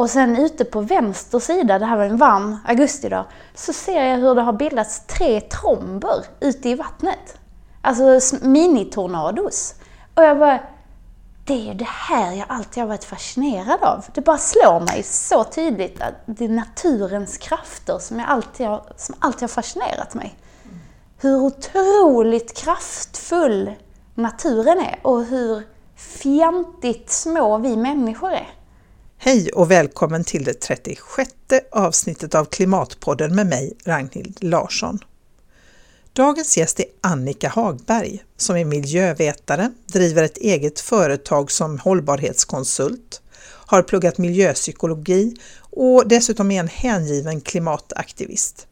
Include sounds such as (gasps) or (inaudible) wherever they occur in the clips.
Och sen ute på vänster sida, det här var en varm augustidag, så ser jag hur det har bildats tre tromber ute i vattnet. Alltså minitornados. Och jag bara, det är ju det här jag alltid har varit fascinerad av. Det bara slår mig så tydligt att det är naturens krafter som, jag alltid har, som alltid har fascinerat mig. Hur otroligt kraftfull naturen är och hur fjantigt små vi människor är. Hej och välkommen till det 36 avsnittet av Klimatpodden med mig, Ragnhild Larsson. Dagens gäst är Annika Hagberg som är miljövetare, driver ett eget företag som hållbarhetskonsult, har pluggat miljöpsykologi och dessutom är en hängiven klimataktivist.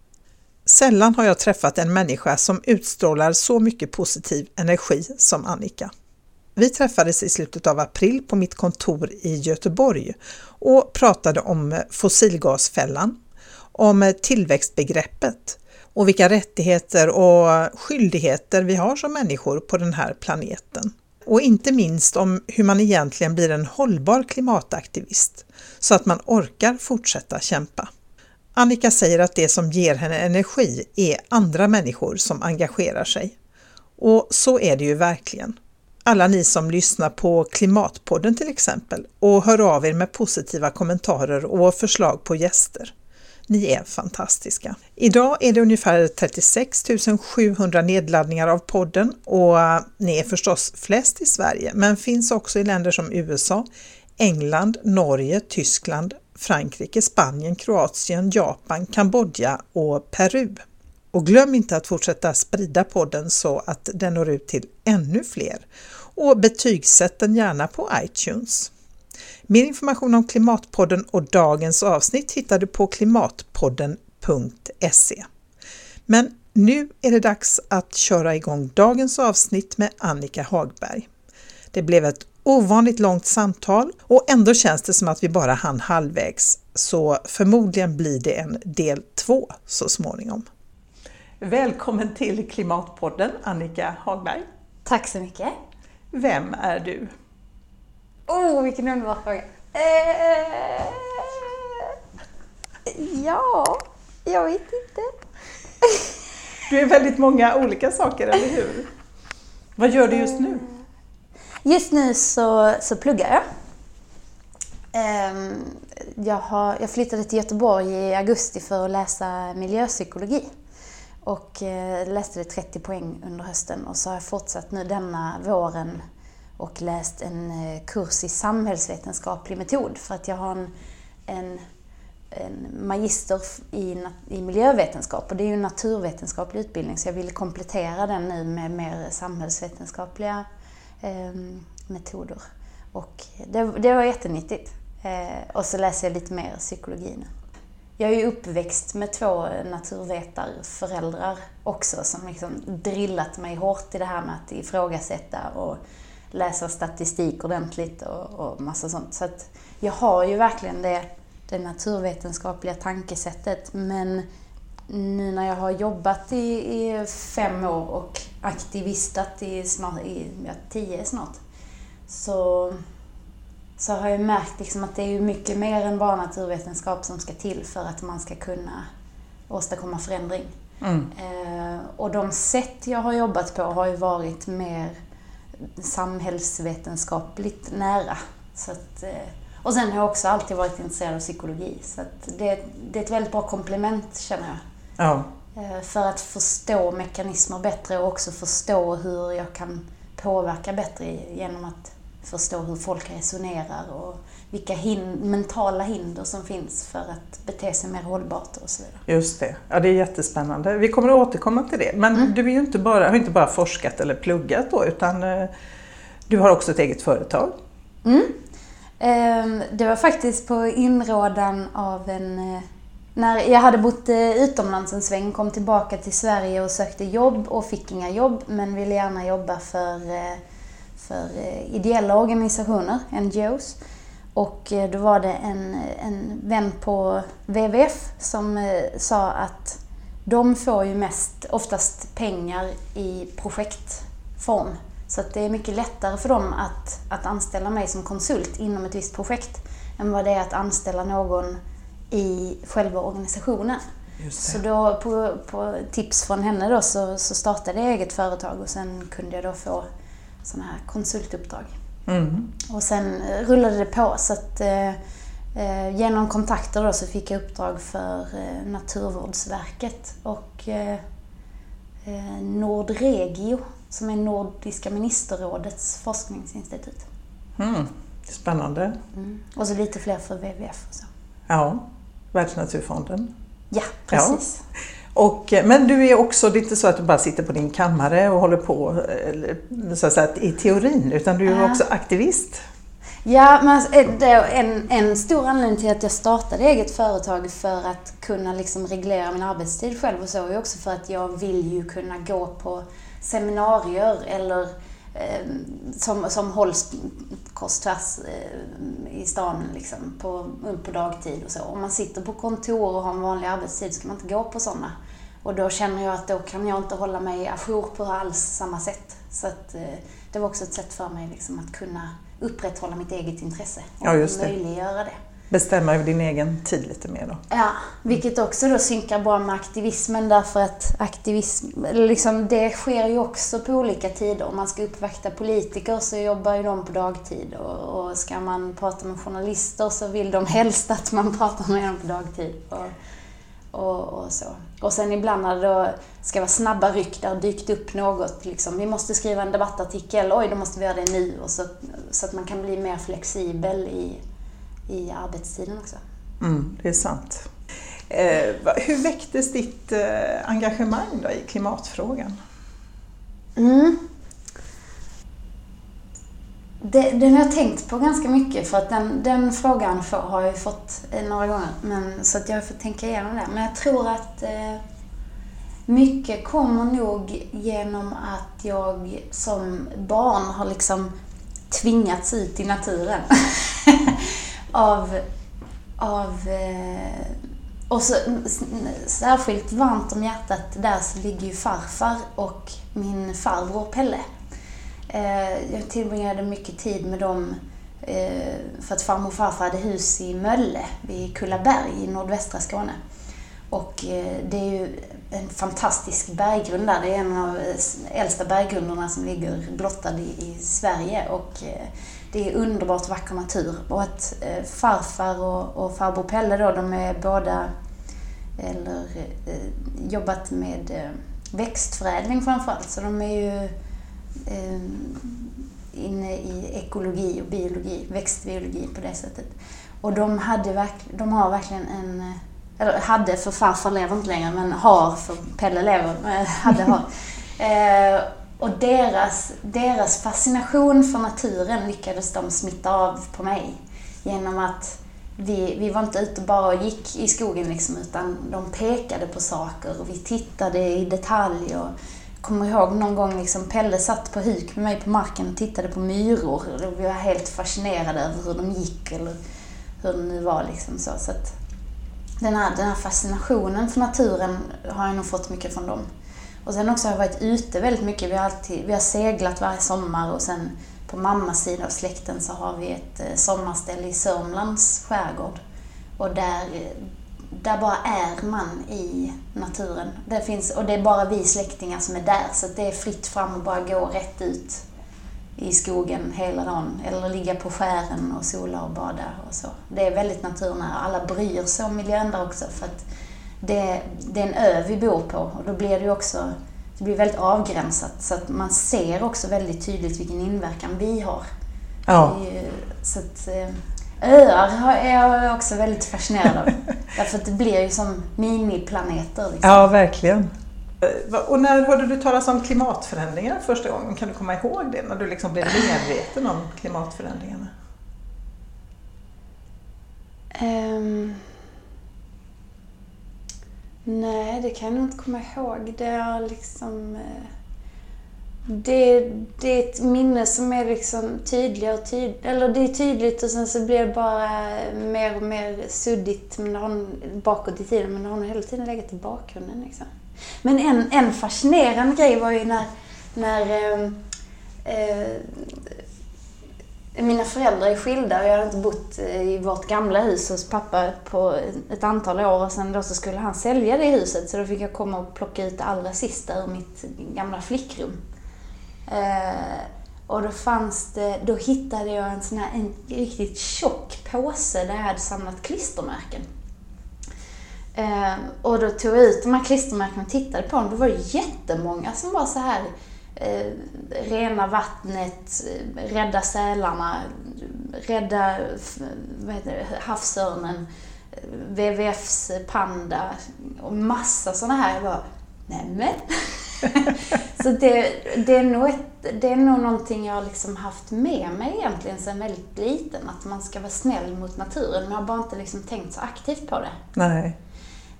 Sällan har jag träffat en människa som utstrålar så mycket positiv energi som Annika. Vi träffades i slutet av april på mitt kontor i Göteborg och pratade om fossilgasfällan, om tillväxtbegreppet och vilka rättigheter och skyldigheter vi har som människor på den här planeten. Och inte minst om hur man egentligen blir en hållbar klimataktivist så att man orkar fortsätta kämpa. Annika säger att det som ger henne energi är andra människor som engagerar sig. Och så är det ju verkligen alla ni som lyssnar på Klimatpodden till exempel och hör av er med positiva kommentarer och förslag på gäster. Ni är fantastiska! Idag är det ungefär 36 700 nedladdningar av podden och äh, ni är förstås flest i Sverige men finns också i länder som USA, England, Norge, Tyskland, Frankrike, Spanien, Kroatien, Japan, Kambodja och Peru. Och glöm inte att fortsätta sprida podden så att den når ut till ännu fler och betygsätt den gärna på iTunes. Mer information om Klimatpodden och dagens avsnitt hittar du på klimatpodden.se. Men nu är det dags att köra igång dagens avsnitt med Annika Hagberg. Det blev ett ovanligt långt samtal och ändå känns det som att vi bara hann halvvägs, så förmodligen blir det en del två så småningom. Välkommen till Klimatpodden Annika Hagberg. Tack så mycket. Vem är du? Oh, vilken underbar fråga. Eh, ja, jag vet inte. Du är väldigt många olika saker, eller hur? Vad gör du just nu? Just nu så, så pluggar jag. Ehm, jag, har, jag flyttade till Göteborg i augusti för att läsa miljöpsykologi och eh, läste det 30 poäng under hösten och så har jag fortsatt nu denna våren och läst en eh, kurs i samhällsvetenskaplig metod för att jag har en, en, en magister i, i miljövetenskap och det är ju en naturvetenskaplig utbildning så jag ville komplettera den nu med mer samhällsvetenskapliga eh, metoder. Och det, det var jättenyttigt. Eh, och så läser jag lite mer psykologi nu. Jag är ju uppväxt med två naturvetarföräldrar också som liksom drillat mig hårt i det här med att ifrågasätta och läsa statistik ordentligt och, och massa sånt. Så att jag har ju verkligen det, det naturvetenskapliga tankesättet men nu när jag har jobbat i, i fem år och aktivistat i, snart, i ja, tio snart så så har jag märkt liksom att det är mycket mer än bara naturvetenskap som ska till för att man ska kunna åstadkomma förändring. Mm. Eh, och de sätt jag har jobbat på har ju varit mer samhällsvetenskapligt nära. Så att, eh, och sen har jag också alltid varit intresserad av psykologi. Så det, det, är ett väldigt bra komplement känner jag. Ja. Eh, för att förstå mekanismer bättre och också förstå hur jag kan påverka bättre genom att förstå hur folk resonerar och vilka hin mentala hinder som finns för att bete sig mer hållbart och så vidare. Just det, ja det är jättespännande. Vi kommer att återkomma till det. Men mm. du inte bara, har inte bara forskat eller pluggat då utan eh, du har också ett eget företag. Mm. Ehm, det var faktiskt på inrådan av en eh, när jag hade bott eh, utomlands en sväng, kom tillbaka till Sverige och sökte jobb och fick inga jobb men ville gärna jobba för för eh, ideella organisationer, NGOs. Och eh, då var det en, en vän på WWF som eh, sa att de får ju mest, oftast pengar i projektform. Så att det är mycket lättare för dem att, att anställa mig som konsult inom ett visst projekt än vad det är att anställa någon i själva organisationen. Så då på, på, tips från henne då så, så startade jag eget företag och sen kunde jag då få sådana här konsultuppdrag. Mm. Och sen rullade det på så att eh, eh, genom kontakter då så fick jag uppdrag för eh, Naturvårdsverket och eh, eh, Nordregio som är Nordiska ministerrådets forskningsinstitut. Mm. Spännande. Mm. Och så lite fler för WWF och så. Ja, Världsnaturfonden. Ja, precis. Ja. Och, men du är också, det är inte så att du bara sitter på din kammare och håller på så att säga, i teorin, utan du är ja. också aktivist. Ja, men alltså, en, en stor anledning till att jag startade eget företag för att kunna liksom reglera min arbetstid själv och så är också för att jag vill ju kunna gå på seminarier eller eh, som, som hålls kors tvärs eh, i stan liksom, på, på dagtid och så. Om man sitter på kontor och har en vanlig arbetstid så kan man inte gå på sådana. Och då känner jag att då kan jag inte hålla mig ajour på alls samma sätt. Så att, eh, det var också ett sätt för mig liksom, att kunna upprätthålla mitt eget intresse och ja, just det. möjliggöra det. Bestämma över din egen tid lite mer då? Ja, vilket också då synkar bra med aktivismen därför att aktivism, liksom, det sker ju också på olika tider. Om man ska uppvakta politiker så jobbar ju de på dagtid och, och ska man prata med journalister så vill de (laughs) helst att man pratar med dem på dagtid. Och, och, och, så. Och sen ibland när det ska vara snabba ryck, där dykt upp något. Liksom, vi måste skriva en debattartikel, oj då måste vi göra det nu. Och så, så att man kan bli mer flexibel i, i arbetstiden också. Mm, det är sant. Eh, hur väcktes ditt eh, engagemang då i klimatfrågan? Mm. Det, den har jag tänkt på ganska mycket för att den, den frågan för, har jag fått några gånger. Men, så att jag får tänka igenom det. Men jag tror att eh, mycket kommer nog genom att jag som barn har liksom tvingats ut i naturen. (laughs) av, av eh, och så, särskilt varmt om hjärtat där så ligger ju farfar och min farbror Pelle. Eh, jag tillbringade mycket tid med dem eh, för att farmor och farfar hade hus i Mölle vid Kullaberg i nordvästra Skåne. Och eh, det är ju en fantastisk berggrund där. Det är en av eh, äldsta berggrunderna som ligger blottad i, Sverige. Och eh, det är underbart vacker natur. Och att eh, farfar och, och farbror Pelle då, de är båda, eller jobbat med växtförädling framförallt. Så de är ju eh, inne i ekologi och biologi, växtbiologi på det sättet. Och de, hade de har verkligen en, eller hade för farfar lever inte längre, men har för Pelle lever, eh, hade har. (laughs) Eh, och deras, deras fascination för naturen lyckades de smitta av på mig genom att vi, vi var inte ute bara och gick i skogen liksom, utan de pekade på saker och vi tittade i detalj. Och, kommer ihåg någon gång liksom Pelle satt på huk med mig på marken och tittade på myror. Vi var helt fascinerade över hur de gick eller hur det nu var. Liksom så. så att den, här, den här fascinationen för naturen har jag nog fått mycket från dem. Och sen också har jag varit ute väldigt mycket. Vi har, alltid, vi har seglat varje sommar och sen på mammas sida av släkten så har vi ett eh, sommarställe i Sörmlands skärgård. Och där, eh, där bara är man i naturen. Det finns, och det är bara vi släktingar som är där, så det är fritt fram att bara gå rätt ut i skogen hela dagen. Eller ligga på skären och sola och bada och så. Det är väldigt naturnära. Alla bryr sig om miljön där också för att det, det är en ö vi bor på och då blir det också det blir väldigt avgränsat så att man ser också väldigt tydligt vilken inverkan vi har. Ja. Så att, eh, Öar är jag också väldigt fascinerad av. (laughs) Därför att det blir ju som miniplaneter. Liksom. Ja, verkligen. Eh, och när hörde du talas om klimatförändringar första gången? Kan du komma ihåg det? När du liksom blev medveten om klimatförändringarna? Um, nej, det kan jag nog inte komma ihåg. Det är liksom... Uh, det, det är ett minne som är liksom tydligare och tydligt. Eller det är tydligt och sen så blir det bara mer och mer suddigt men har, bakåt i tiden. Men det har nog hela tiden legat i bakgrunden. Liksom. Men en, en fascinerande grej var ju när, när eh, eh, Mina föräldrar är skilda och jag har inte bott eh, i vårt gamla hus hos pappa på ett antal år och sen då så skulle han sälja det huset så då fick jag komma och plocka ut det allra sista ur mitt gamla flickrum. Eh, och då fanns det, då hittade jag en sån här en riktigt tjock påse där jag hade samlat klistermärken. Eh, och då tog jag ut de här klistermärkena och tittade på dem. Då var det jättemånga som var så här eh, rena vattnet, eh, rädda sälarna, rädda vad heter det, havsörnen, eh, WWFs panda och massa sådana här. Jag bara, nämen. (laughs) så det, det, är nog ett, det är nog någonting jag har liksom haft med mig egentligen sedan väldigt liten, att man ska vara snäll mot naturen. Men jag har bara inte liksom tänkt så aktivt på det. Nej.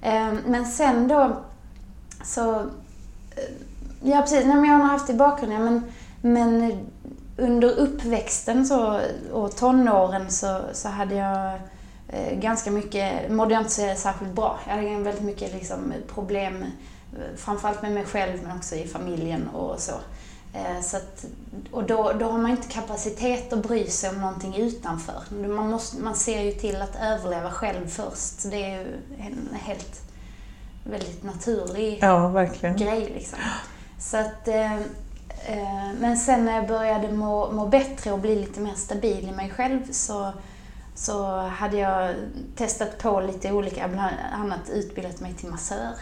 Ehm, men sen då så... Eh, ja, precis. Nej, men jag har haft i bakgrunden, men, men under uppväxten så, och tonåren så, så hade jag eh, ganska mycket, mådde jag inte särskilt bra. Jag hade väldigt mycket liksom, problem, framförallt med mig själv men också i familjen och så. Så att, och då, då har man inte kapacitet att bry sig om någonting utanför. Man, måste, man ser ju till att överleva själv först. Det är ju en helt väldigt naturlig ja, grej. Liksom. Så att, eh, eh, men sen när jag började må, må bättre och bli lite mer stabil i mig själv så, så hade jag testat på lite olika, bland annat utbildat mig till massör.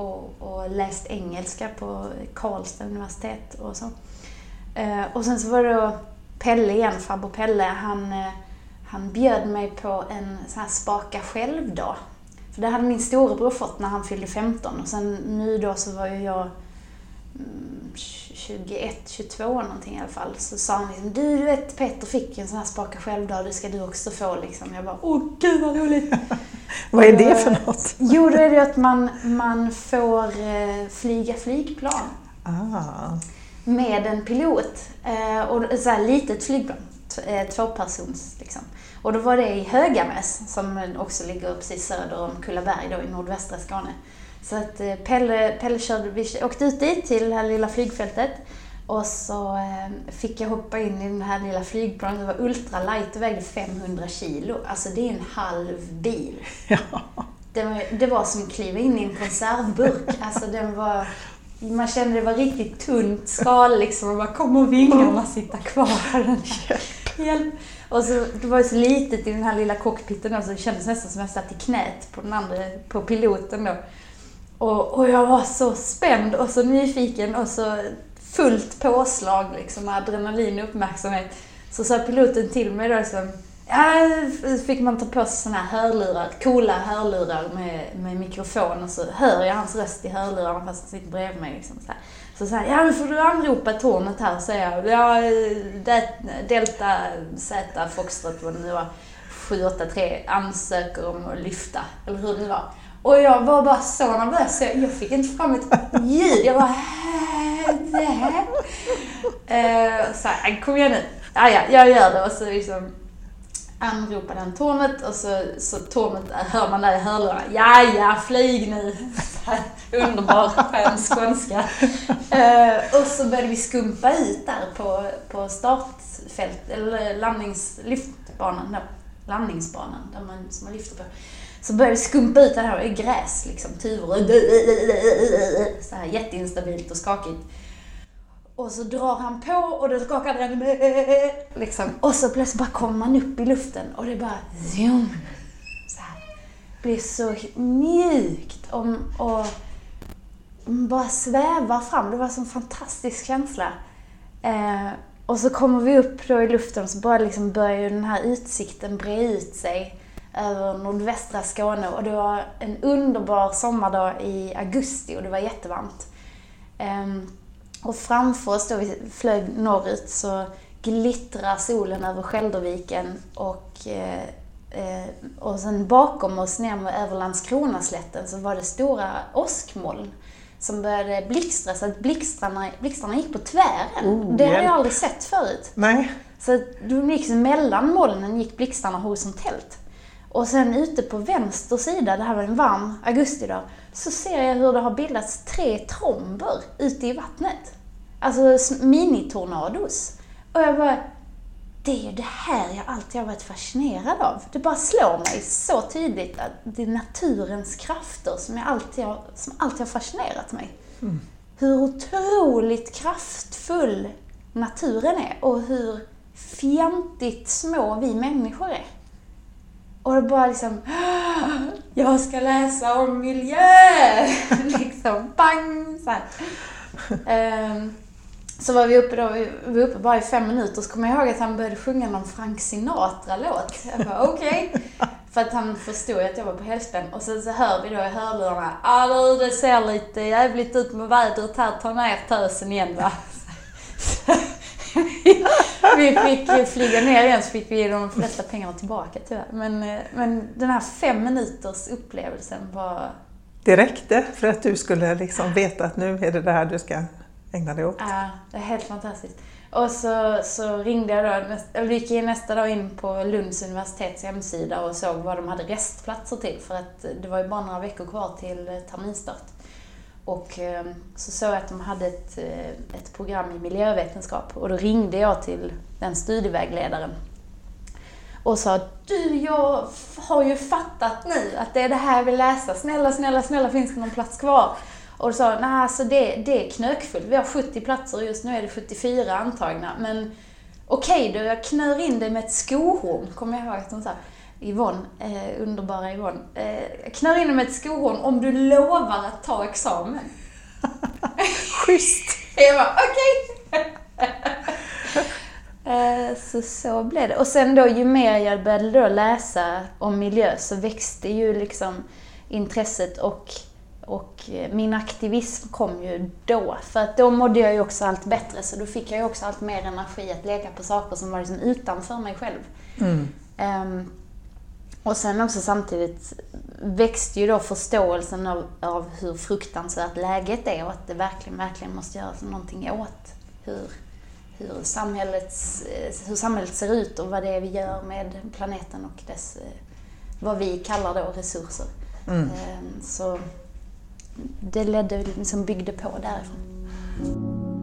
Och, och läst engelska på Karlstad universitet och så. Eh, och sen så var det då Pelle igen, farbror Pelle, han, eh, han bjöd mig på en sån här spaka själv-dag. För det hade min storebror fått när han fyllde 15 och sen nu då så var ju jag mm, 21, mm, 22 någonting i alla fall. Så sa han liksom, du, du vet Peter fick en sån här spaka själv-dag, det ska du också få liksom. Jag bara, åh gud vad roligt! (laughs) vad är det för något? (laughs) jo, då är det att man, man får eh, flyga flygplan. Ah. Med en pilot. Eh, och så här litet flygplan. Eh, tvåpersons liksom. Och då var det i Höganäs, som också ligger precis söder om Kullaberg då i nordvästra Skåne. Så att eh, Pelle, Pelle körde, vi åkte ut dit till det här lilla flygfältet och så eh, fick jag hoppa in i den här lilla flygplanet. Det var ultra light och vägde 500 kilo. Alltså det är en halv bil. Ja. Det, var, det var som att kliva in i en konservburk. Alltså den var... Man kände det var riktigt tunt skal liksom och bara kommer vingarna sitta kvar? (laughs) Hjälp! Och så, det var ju så litet i den här lilla cockpiten då, så det kändes nästan som att jag satt i knät på den andra, på piloten då. Och, och jag var så spänd och så nyfiken och så fullt påslag liksom, adrenalin och uppmärksamhet. Så sa piloten till mig då liksom, ja, fick man ta på sig såna här hörlurar, coola hörlurar med, med mikrofon och så hör jag hans röst i hörlurarna fast han sitter bredvid mig. Liksom, så här. Så sa ja nu får du anropa tornet här och säga, ja, Delta Z Foxtrot vad det nu var, 783 ansöker om att lyfta, eller hur det nu var. Och jag var bara så nervös så jag fick inte fram ett ljud. Jag bara. Uh, så här, kom igen nu. Ja, ja, jag gör det. Och så liksom anropade han tornet och så, så tornet hör man där i hörlurarna. Ja, ja, flyg nu. Underbar skön skånska. Uh, och så började vi skumpa ut där på, på startfält, eller landningslyftbanan, landningsbanan där man, som man lyfter på. Så började det skumpa ut det här, det är gräs liksom, tuvor. Så här jätteinstabilt och skakigt. Och så drar han på och då skakar den liksom. Och så plötsligt bara kommer man upp i luften och det bara zoom. Så här. Det blir så mjukt och, och bara svävar fram. Det var en sån fantastisk känsla. Eh, och så kommer vi upp då i luften och så bara liksom börjar den här utsikten bre ut sig över nordvästra Skåne och det var en underbar sommardag i augusti och det var jättevarmt. Um, och framför oss då vi flög norrut så glittrar solen över Skälderviken och, eh, eh, och sen bakom oss ner över Landskronaslätten så var det stora åskmoln som började blixtra så att blixtrarna, blixtrarna gick på tvären. Oh, det hade jag aldrig sett förut. Nej. Så de gick mellan molnen gick blixtrarna horisontellt. Och sen ute på vänster sida, det här var en varm augustidag, så ser jag hur det har bildats tre tromber ute i vattnet. Alltså minitornados. Och jag bara, det är ju det här jag alltid har varit fascinerad av. Det bara slår mig så tydligt att det är naturens krafter som, jag alltid har, som alltid har fascinerat mig. Mm. Hur otroligt kraftfull naturen är och hur fjantigt små vi människor är. Och det bara liksom, (gasps) jag ska läsa om miljö! (laughs) liksom, bang! Så, um, så var vi uppe då, vi var uppe bara i fem minuter, så kommer jag ihåg att han började sjunga någon Frank Sinatra-låt. Jag bara, okej. Okay. (laughs) För att han förstod att jag var på helspänn. Och sen så hör vi då i hörlurarna, ja du det ser lite jävligt ut med vädret här, ta ner tösen igen va. (laughs) vi fick flyga ner igen så fick vi de flesta pengarna tillbaka tyvärr. Men, eh, men den här fem minuters upplevelsen var... Det räckte för att du skulle liksom veta att nu är det det här du ska ägna dig åt? Ja, det är helt fantastiskt. Och så, så ringde jag då, eller gick jag nästa dag in på Lunds universitets hemsida och såg vad de hade restplatser till för att det var ju bara några veckor kvar till terminstart. Och ehm, så såg jag att de hade ett, eh, ett program i miljövetenskap och då ringde jag till den studievägledaren och sa du, jag har ju fattat nu att det är det här jag vill läsa. Snälla, snälla, snälla finns det någon plats kvar? Och då sa nej alltså det, det är knökfullt. Vi har 70 platser och just nu är det 74 antagna. Men okej okay, då, jag knör in dig med ett skohorn, kommer jag ihåg att hon sa. Yvonne, eh, underbara Yvonne. Eh, knör in med ett skohorn om du lovar att ta examen. (laughs) Schysst! (laughs) jag bara, okej! (laughs) Eh, så så blev det. Och sen då, ju mer jag började läsa om miljö så växte ju liksom intresset och och eh, min aktivism kom ju då, för att då mådde jag ju också allt bättre, så då fick jag ju också allt mer energi att lägga på saker som var liksom utanför mig själv. Mm. Um, och sen också samtidigt växte ju då förståelsen av, av hur fruktansvärt läget är och att det verkligen, verkligen måste göras någonting åt hur, hur, samhällets, eh, hur samhället ser ut och vad det är vi gör med planeten och dess, eh, vad vi kallar då resurser. Mm. Um, så det ledde, liksom byggde på därifrån.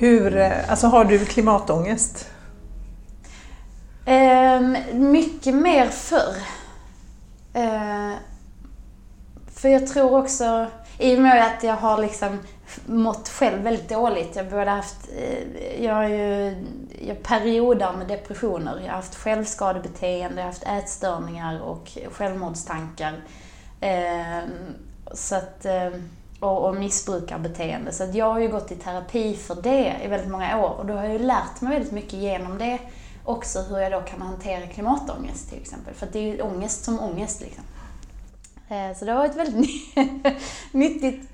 Hur, eh, alltså har du klimatångest? Eh, mycket mer förr. Eh, för jag tror också, i och med att jag har liksom mått själv väldigt dåligt. Jag har haft, eh, jag har ju jag perioder med depressioner. Jag har haft självskadebeteende, jag har haft ätstörningar och självmordstankar. Eh, så att, Eh, och, och missbrukarbeteende. Så jag har ju gått i terapi för det i väldigt många år och då har jag ju lärt mig väldigt mycket genom det också hur jag då kan hantera klimatångest till exempel. För det är ju ångest som ångest liksom. Eh, så det har varit väldigt (laughs) nyttigt.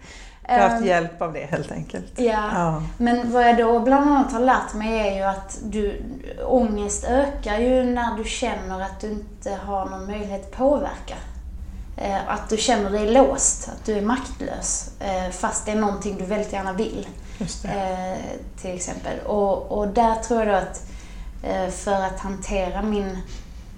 Du har haft ehm, hjälp av det helt enkelt? Ja. ja. Men vad jag då bland annat har lärt mig är ju att du, ångest ökar ju när du känner att du inte har någon möjlighet att påverka. Eh, att du känner dig låst, att du är maktlös. Eh, fast det är någonting du väldigt gärna vill. Till exempel. Och, och där tror jag då att Eh, för att hantera min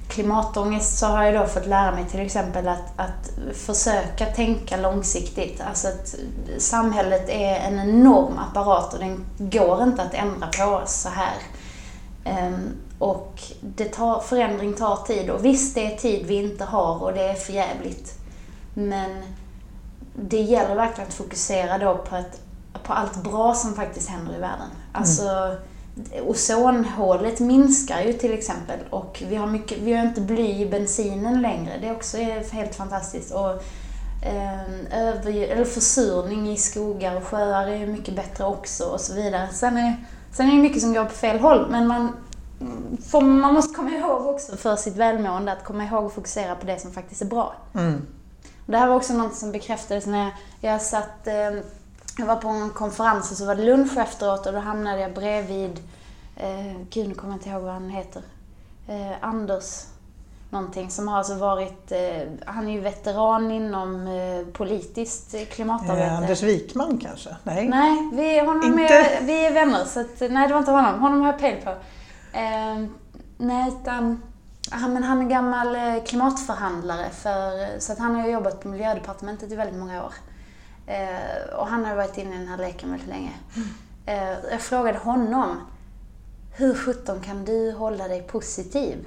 klimatångest så har jag då fått lära mig till exempel att, att försöka tänka långsiktigt. Alltså att samhället är en enorm apparat och den går inte att ändra på oss så här. Ehm, och det tar, förändring tar tid och visst, det är tid vi inte har och det är för jävligt. Men det gäller verkligen att fokusera då på, ett, på allt bra som faktiskt händer i världen. Alltså, mm ozonhålet minskar ju till exempel och vi har, mycket, vi har inte bly i bensinen längre. Det är också helt fantastiskt. Och, eh, över, eller försurning i skogar och sjöar är mycket bättre också och så vidare. Sen är, sen är det mycket som går på fel håll men man, får, man måste komma ihåg också för sitt välmående att komma ihåg att fokusera på det som faktiskt är bra. Mm. Det här var också något som bekräftades när jag, jag satt eh, jag var på en konferens och så var det lunch efteråt och då hamnade jag bredvid, eh, gud nu kommer jag inte ihåg vad han heter, eh, Anders någonting som har alltså varit, eh, han är ju veteran inom eh, politiskt klimatarbete. Eh, Anders Wikman kanske? Nej, nej vi, honom inte... är, vi är vänner så att, nej det var inte honom, honom har jag pejl på. Eh, nej utan, han, men han är gammal eh, klimatförhandlare för, så att han har jobbat på miljödepartementet i väldigt många år. Eh, och han har varit inne i den här leken väldigt länge. Mm. jag frågade honom, hur sjutton kan du hålla dig positiv?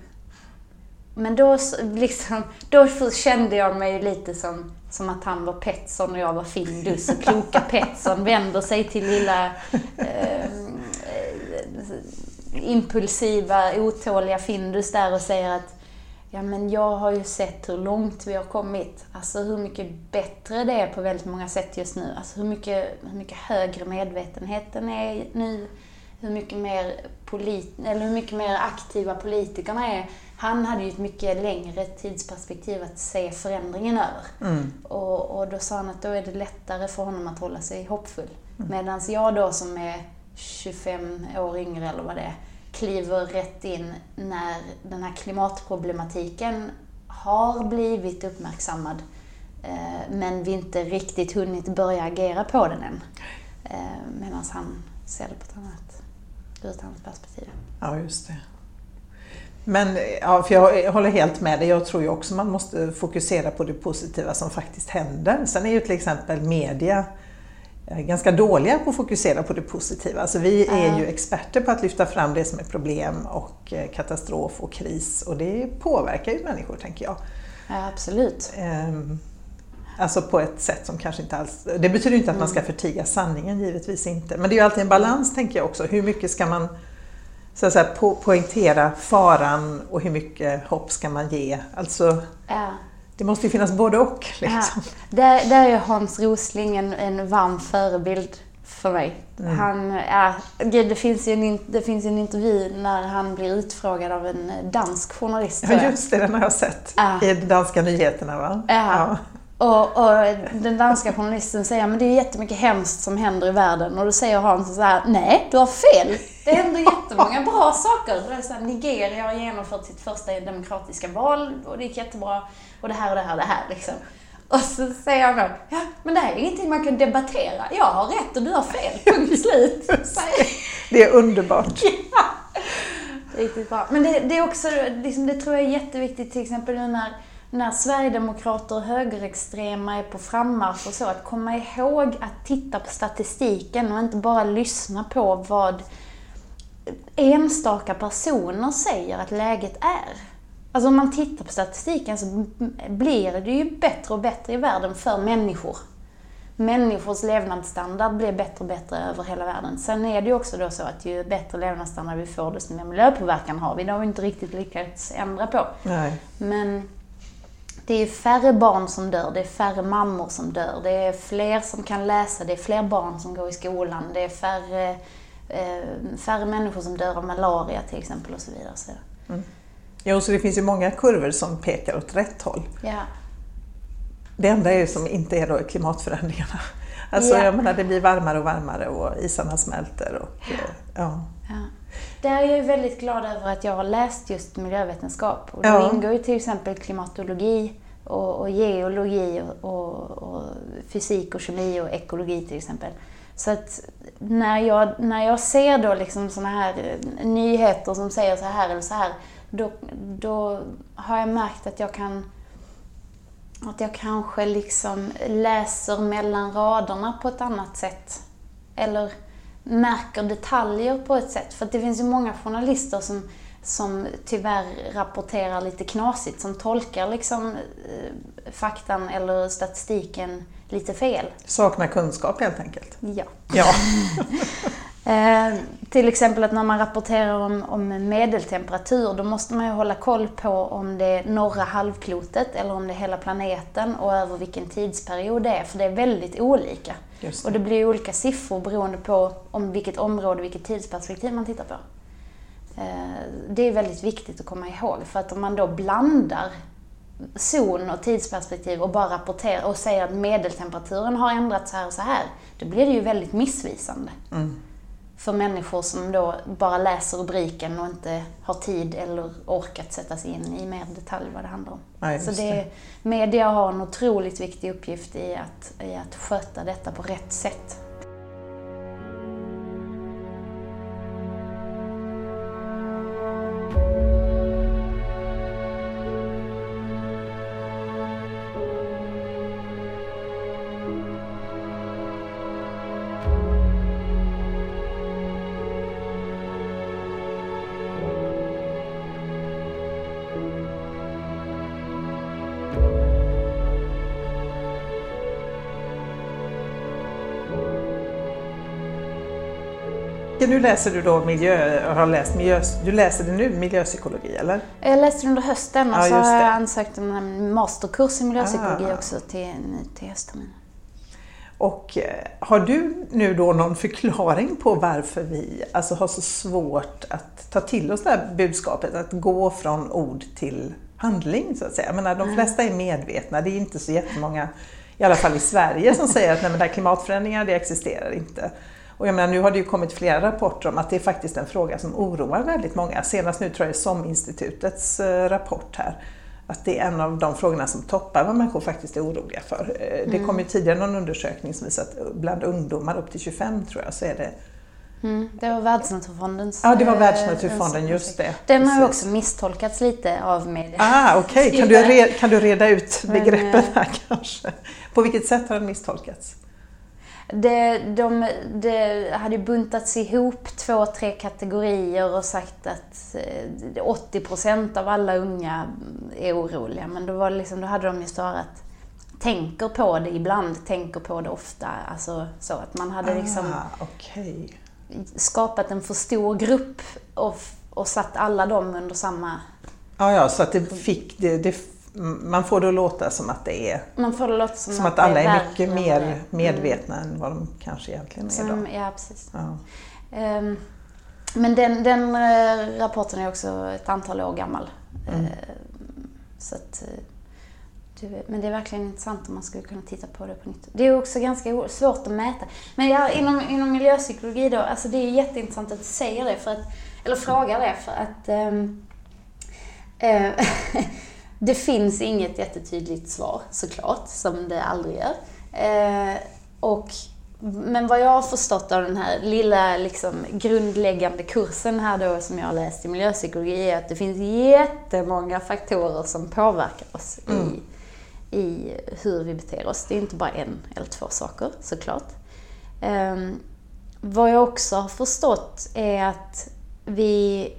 Men då, liksom, då kände jag mig lite som, som att han var Petson och jag var Findus. Och kloka (laughs) Petson vänder sig till lilla eh, impulsiva, otåliga Findus där och säger att Ja men jag har ju sett hur långt vi har kommit. Alltså hur mycket bättre det är på väldigt många sätt just nu. Alltså hur mycket, hur mycket högre medvetenheten är nu. Hur mycket mer polit eller hur mycket mer aktiva politikerna är. Han hade ju ett mycket längre tidsperspektiv att se förändringen över. Mm. Och, och, då sa han att då är det lättare för honom att hålla sig hoppfull. Mm. Medan jag då som är 25 år yngre eller vad det är, kliver rätt in när den här klimatproblematiken har blivit uppmärksammad eh, men vi inte riktigt hunnit börja agera på den än. Eh, medan han ser det på ett annat, ur ett annat perspektiv. Ja, just det. Men ja, för jag håller helt med dig. Jag tror ju också man måste fokusera på det positiva som faktiskt händer. Sen är ju till exempel media ganska dåliga på att fokusera på det positiva. Alltså vi är ju experter på att lyfta fram det som är problem och eh, katastrof och kris och det påverkar ju människor tänker jag. Ja, absolut. Ehm, alltså på ett sätt som kanske inte alls... Det betyder inte att man ska mm. förtiga sanningen, givetvis inte. Men det är ju alltid en balans tänker jag också. Hur mycket ska man så att säga, po poängtera faran och hur mycket hopp ska man ge? Alltså, ja. Det måste ju finnas både och. Liksom. Ja. Där, där är Hans Rosling en, en varm förebild för mig. Mm. Han, ja, det, finns ju en, det finns en intervju när han blir utfrågad av en dansk journalist. Ja, just det, den har jag sett. Ja. I danska nyheterna va? Ja. ja. Och, och, den danska journalisten säger men det är jättemycket hemskt som händer i världen. Och då säger Hans så här, nej, du har fel. Det händer jättemånga bra saker. Är så här, Nigeria har genomfört sitt första demokratiska val och det gick jättebra. Och det här och det här och det här liksom. Och så säger han då, ja men det här är ingenting man kan debattera. Jag har rätt och du har fel. Punkt slut. (laughs) det är underbart. (laughs) Ja. Riktigt bra. Men det, det är också, liksom, det tror jag är jätteviktigt till exempel nu när när Sverigedemokrater och högerextrema är på frammarsch och så, att komma ihåg att titta på statistiken och inte bara lyssna på vad enstaka personer säger att läget är. Alltså om man tittar på statistiken så blir det ju bättre och bättre i världen för människor. Människors levnadsstandard blir bättre och bättre över hela världen. Sen är det ju också då så att ju bättre levnadsstandard vi får, desto mer miljöpåverkan har vi. Det har vi inte riktigt lyckats ändra på. Nej. Men det är färre barn som dör, det är färre mammor som dör, det är fler som kan läsa, det är fler barn som går i skolan, det är färre, eh, färre människor som dör av malaria till exempel och så vidare. Så. Mm. Jo, så det finns ju många kurvor som pekar åt rätt håll. Ja. Det enda är som inte är då klimatförändringarna. Alltså, ja. jag menar, det blir varmare och varmare och isarna smälter. Och, ja. ja. Ja. Där är jag väldigt glad över att jag har läst just miljövetenskap. Och ja. då ingår ju till exempel klimatologi och, och geologi och, och, och, fysik och kemi och ekologi till exempel. Så att när jag, när jag ser då liksom såna här nyheter som säger så här eller så här, då, då har jag märkt att jag kan att jag kanske liksom läser mellan raderna på ett annat sätt. Eller märker detaljer på ett sätt. För det finns ju många journalister som, som tyvärr rapporterar lite knasigt, som tolkar liksom eh, faktan eller statistiken lite fel. Saknar kunskap helt enkelt? Ja. ja. (laughs) eh, till exempel att när man rapporterar om, om medeltemperatur, då måste man ju hålla koll på om det är norra halvklotet eller om det är hela planeten och över vilken tidsperiod det är, för det är väldigt olika. Det. Och det blir olika siffror beroende på om vilket område, vilket tidsperspektiv man tittar på. Eh, det är väldigt viktigt att komma ihåg, för att om man då blandar zon och tidsperspektiv och bara rapporterar och säger att medeltemperaturen har ändrats så här och så här, då blir det ju väldigt missvisande. Mm. För människor som då bara läser rubriken och inte har tid eller orkat sätta sig in i mer detalj vad det handlar om. Ja, Så det, det. media har en otroligt viktig uppgift i att, i att sköta detta på rätt sätt. Nu läser du då miljö, har läst miljö, du läser det nu, miljöpsykologi eller? Jag läste det under hösten och Ja, så har jag ansökt om en masterkurs i miljöpsykologi Ah. också till, till höstterminen. Och eh, har du nu då någon förklaring på varför vi alltså har så svårt att ta till oss det här budskapet, att gå från ord till handling så att säga? Jag menar, de flesta är medvetna, det är inte så jättemånga, i alla fall i Sverige, som säger att nej, men det här klimatförändringar, det existerar inte. Och jag menar, nu har det ju kommit flera rapporter om att det är faktiskt en fråga som oroar väldigt många. Senast nu tror jag är SOM-institutets eh, rapport här. Att det är en av de frågorna som toppar vad människor faktiskt är oroliga för. Eh, Det kom ju tidigare någon undersökning som visar att bland ungdomar upp till 25 tror jag så är det... Mm, det var Världsnaturfondens Ja, det var eh, Världsnaturfonden, just det. Den har ju också misstolkats lite av media. Ah, okej. Kan, du re- kan du reda ut begreppen här kanske? På vilket sätt har den misstolkats? Det, de, det hade buntats ihop två, tre kategorier och sagt att eh, 80% av alla unga är oroliga. Men då, var liksom, då hade de ju svarat tänker på det ibland, tänker på det ofta. Alltså så att man hade liksom Ah, okej. skapat en för stor grupp och, och satt alla dem under samma... Ja, ja, så att det fick... Det, det, man får det att låta som att det är... Man får det låta som, Som att det alla är mycket mer är. medvetna än vad de kanske egentligen är Som, då. ja, precis. Ja. Ehm, Men den, den eh, rapporten är också ett antal år gammal. Mm. Ehm, Så att, eh, men det är verkligen intressant om man skulle kunna titta på det på nytt. Det är också ganska svårt att mäta. Men ja, inom, inom miljöpsykologi då, alltså det är jätteintressant att du säger det, för att, eller frågar det, för att eh, (laughs) det finns inget jättetydligt svar såklart, som det aldrig gör. Eh, och, men vad jag har förstått av den här lilla liksom, grundläggande kursen här då som jag har läst i miljöpsykologi är att det finns jättemånga faktorer som påverkar oss i, i hur vi beter oss. Det är inte bara en eller två saker såklart. Um, vad jag också har förstått är att vi,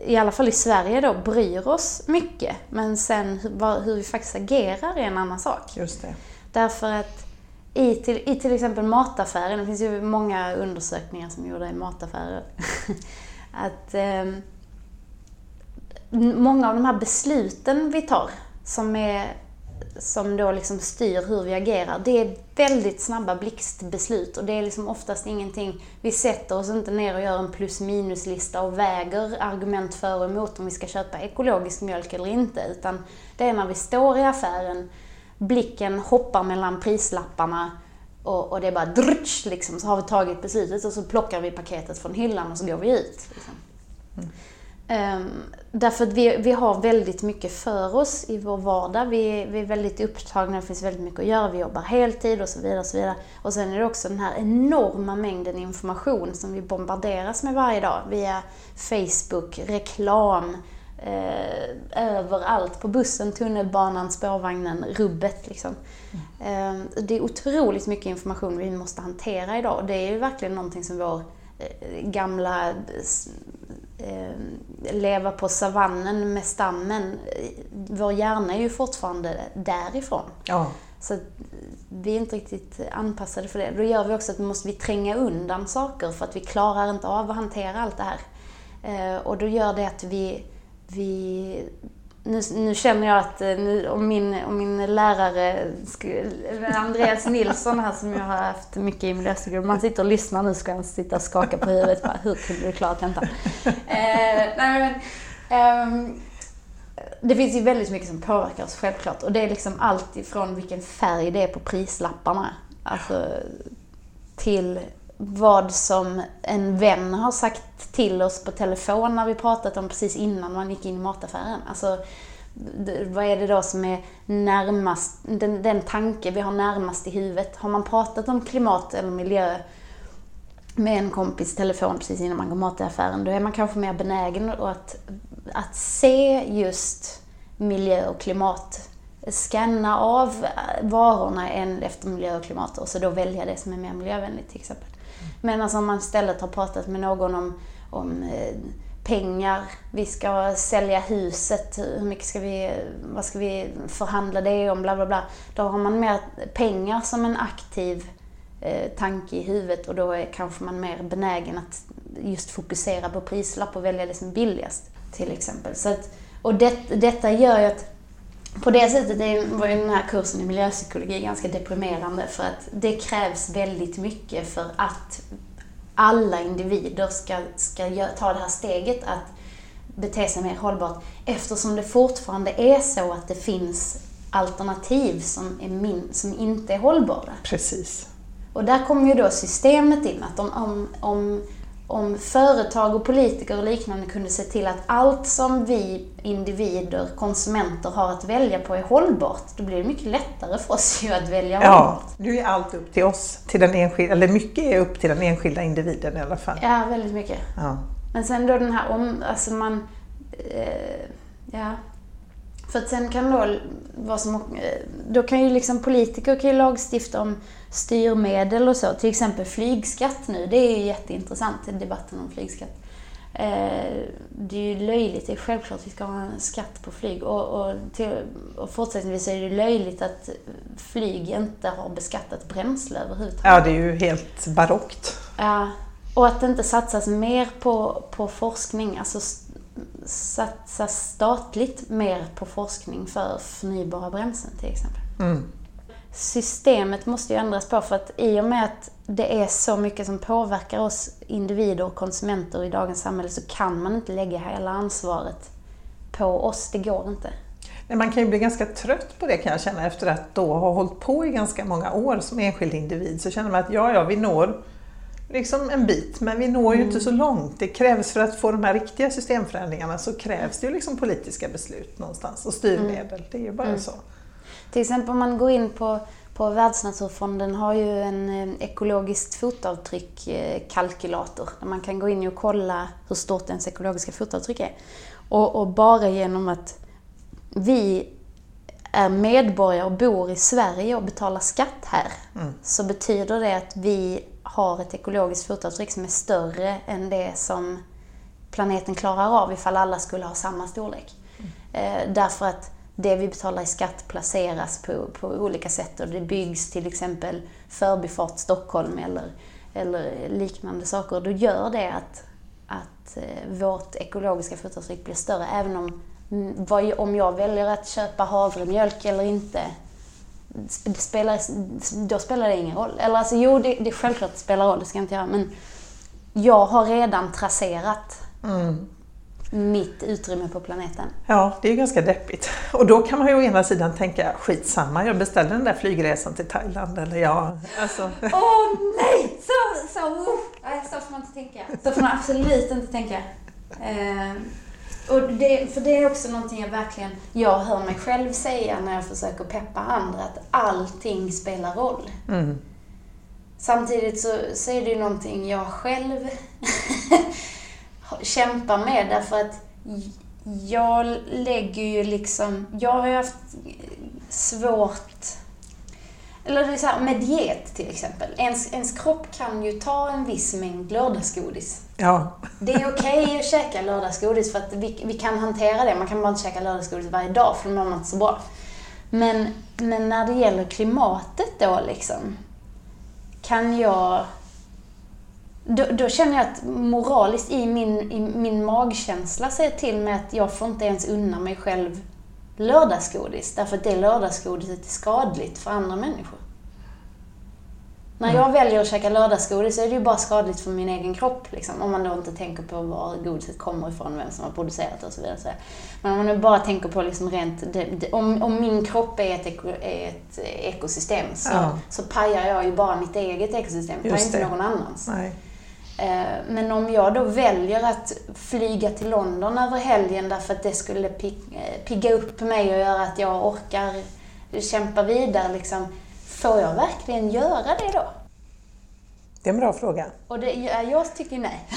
i alla fall i Sverige då, bryr oss mycket. Men sen hur, hur vi faktiskt agerar är en annan sak. Just det. Därför att i till, i till exempel mataffären, det finns ju många undersökningar som är gjorda i mataffärer, (laughs) att ehm, många av de här besluten vi tar, som, är, som då liksom styr hur vi agerar, det är väldigt snabba blixtbeslut och det är liksom oftast ingenting, vi sätter oss inte ner och gör en plus minus-lista och väger argument för och emot om vi ska köpa ekologisk mjölk eller inte, utan det är när vi står i affären, blicken hoppar mellan prislapparna och, och det är bara drutsch, liksom, så har vi tagit beslutet och så plockar vi paketet från hyllan och så går vi ut. Liksom. Mm. Ehm, därför att vi, vi har väldigt mycket för oss i vår vardag. Vi, vi är väldigt upptagna, det finns väldigt mycket att göra, vi jobbar heltid och så vidare. Och, så vidare. och sen är det också den här enorma mängden information som vi bombarderas med varje dag via Facebook, reklam, eh, överallt. På bussen, tunnelbanan, spårvagnen, rubbet. Liksom. Eh, det är otroligt mycket information vi måste hantera idag och det är ju verkligen någonting som vår eh, gamla leva på savannen med stammen. Vår hjärna är ju fortfarande därifrån. Ja, Så att vi är inte riktigt anpassade för det. Då gör vi också att vi måste vi tränga undan saker för att vi klarar inte av att hantera allt det här. Eh, och då gör det att vi... vi nu, nu känner jag att eh, nu, om, min, om min lärare, Andreas Nilsson här som jag har haft mycket i miljöpsykologi, man sitter och lyssnar nu ska han sitta och skaka på huvudet. Bara, Hur kunde du klara tentan? Eh, nej, men, eh, det finns ju väldigt mycket som påverkar oss självklart och det är liksom allt ifrån vilken färg det är på prislapparna. Alltså till vad som en vän har sagt till oss på telefon när vi pratat om precis innan man gick in i mataffären. Alltså, vad är det då som är närmast, den, den tanke vi har närmast i huvudet? Har man pratat om klimat eller miljö med en kompis telefon precis innan man går mat i affären, då är man kanske mer benägen att, att se just miljö och klimat. Scanna av varorna en efter miljö och klimat och så då välja det som är mer miljövänligt till exempel. Medan alltså, om man istället har pratat med någon om, om eh, pengar, vi ska sälja huset, hur mycket ska vi, vad ska vi förhandla det om, bla bla bla. Då har man mer pengar som en aktiv eh, tanke i huvudet och då är kanske man mer benägen att just fokusera på prislapp och välja det som är billigast till exempel. Så att, och det, detta gör ju att på det sättet var ju den här kursen i miljöpsykologi ganska deprimerande för att det krävs väldigt mycket för att alla individer ska, ska ta det här steget att bete sig mer hållbart eftersom det fortfarande är så att det finns alternativ som, är min, som inte är hållbara. Precis. Och där kommer ju då systemet in, att om, om, om, om företag och politiker och liknande kunde se till att allt som vi individer, konsumenter, har att välja på är hållbart, då blir det mycket lättare för oss ju att välja ja, hållbart. nu är allt upp till oss, till den enskilda, eller mycket är upp till den enskilda individen i alla fall. Ja, väldigt mycket. Ja. Men sen då den här om, alltså man, eh, ja, för att sen kan då, vad som, eh, då kan ju liksom politiker kan ju lagstifta om styrmedel och så. Till exempel flygskatt nu, det är ju jätteintressant, debatten om flygskatt. Eh, det är ju löjligt, det är självklart att vi ska ha en skatt på flyg. Och, och, till, och fortsättningsvis är det löjligt att flyg inte har beskattat bränsle överhuvudtaget. Ja, det är ju helt barockt. Ja, och att det inte satsas mer på, på forskning, alltså satsa statligt mer på forskning för förnybara bränslen till exempel. Mm. Systemet måste ju ändras på för att i och med att det är så mycket som påverkar oss individer och konsumenter i dagens samhälle så kan man inte lägga hela ansvaret på oss. Det går inte. Nej, man kan ju bli ganska trött på det kan jag känna efter att då ha hållit på i ganska många år som enskild individ. Så känner man att ja, ja, vi når liksom en bit, men vi når ju mm. inte så långt. Det krävs för att få de här riktiga systemförändringarna så krävs det ju liksom politiska beslut någonstans och styrmedel. Mm. Det är ju bara mm. så. Till exempel om man går in på, på Världsnaturfonden har ju en eh, ekologiskt fotavtryck eh, där man kan gå in och kolla hur stort ens ekologiska fotavtryck är. Och, och bara genom att vi är medborgare och bor i Sverige och betalar skatt här mm. så betyder det att vi har ett ekologiskt fotavtryck som är större än det som planeten klarar av ifall alla skulle ha samma storlek. Mm. därför att det vi betalar i skatt placeras på, på olika sätt och det byggs till exempel Förbifart Stockholm eller, eller liknande saker. Då gör det att, att eh, vårt ekologiska fotavtryck blir större även om mm, om jag väljer att köpa havremjölk eller inte spelar, då spelar det ingen roll. Eller alltså jo, det, det är självklart spelar roll, det ska jag inte göra. Men jag har redan traserat mm. mitt utrymme på planeten. Ja, det är ju ganska deppigt. Och då kan man ju å ena sidan tänka, skitsamma, jag beställde den där flygresan till Thailand. Eller ja, alltså. Åh oh, nej! Så, så, uh. så får man inte tänka. Så får man absolut inte tänka. Eh, och det, för det är också någonting jag verkligen, jag hör mig själv säga när jag försöker peppa andra, att allting spelar roll. Mm. Samtidigt så, så är det ju någonting jag själv (laughs) kämpar med därför att jag lägger ju liksom, jag har ju haft svårt eller det är så här, med diet till exempel. Ens, ens kropp kan ju ta en viss mängd lördagsgodis. Ja. Det är okej okay att käka lördagsgodis för att vi, vi kan hantera det. Man kan bara inte käka lördagsgodis varje dag för då mår man inte så bra. Men, men när det gäller klimatet då liksom, kan jag... Då, då känner jag att moraliskt i min, i min magkänsla säger till mig att jag får inte ens unna mig själv lördagsgodis. Därför att det lördagsgodiset är skadligt för andra människor. När jag väljer att käka lördagsgodis så är det ju bara skadligt för min egen kropp. Liksom, om man då inte tänker på var godiset kommer ifrån, vem som har producerat det och så vidare. Men om man nu bara tänker på liksom rent, det, det, om, om min kropp är ett, eko, är ett ekosystem så, Ja. så pajar jag ju bara mitt eget ekosystem, jag pajar Just inte någon annans. Nej. Eh, Men om jag då väljer att flyga till London över helgen därför att det skulle eh, pigga upp mig och göra att jag orkar kämpa vidare, liksom, får jag verkligen göra det då? Det är en bra fråga. Och det, ja, jag tycker nej.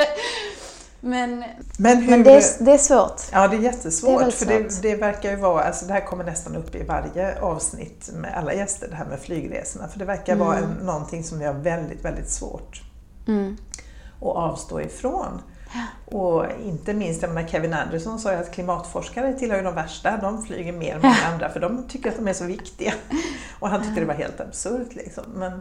(laughs) men Men hur... men det, är, det är svårt. Ja, det är jättesvårt. Det är för det, det verkar ju vara, alltså det här kommer nästan upp i varje avsnitt med alla gäster, det här med flygresorna. För det verkar vara en, någonting som vi har väldigt, väldigt svårt Mm. att avstå ifrån. Och inte minst, menar Kevin Anderson sa ju att klimatforskare tillhör ju de värsta, de flyger mer än många (laughs) andra för de tycker att de är så viktiga. Och han tyckte det var helt absurt liksom. Men,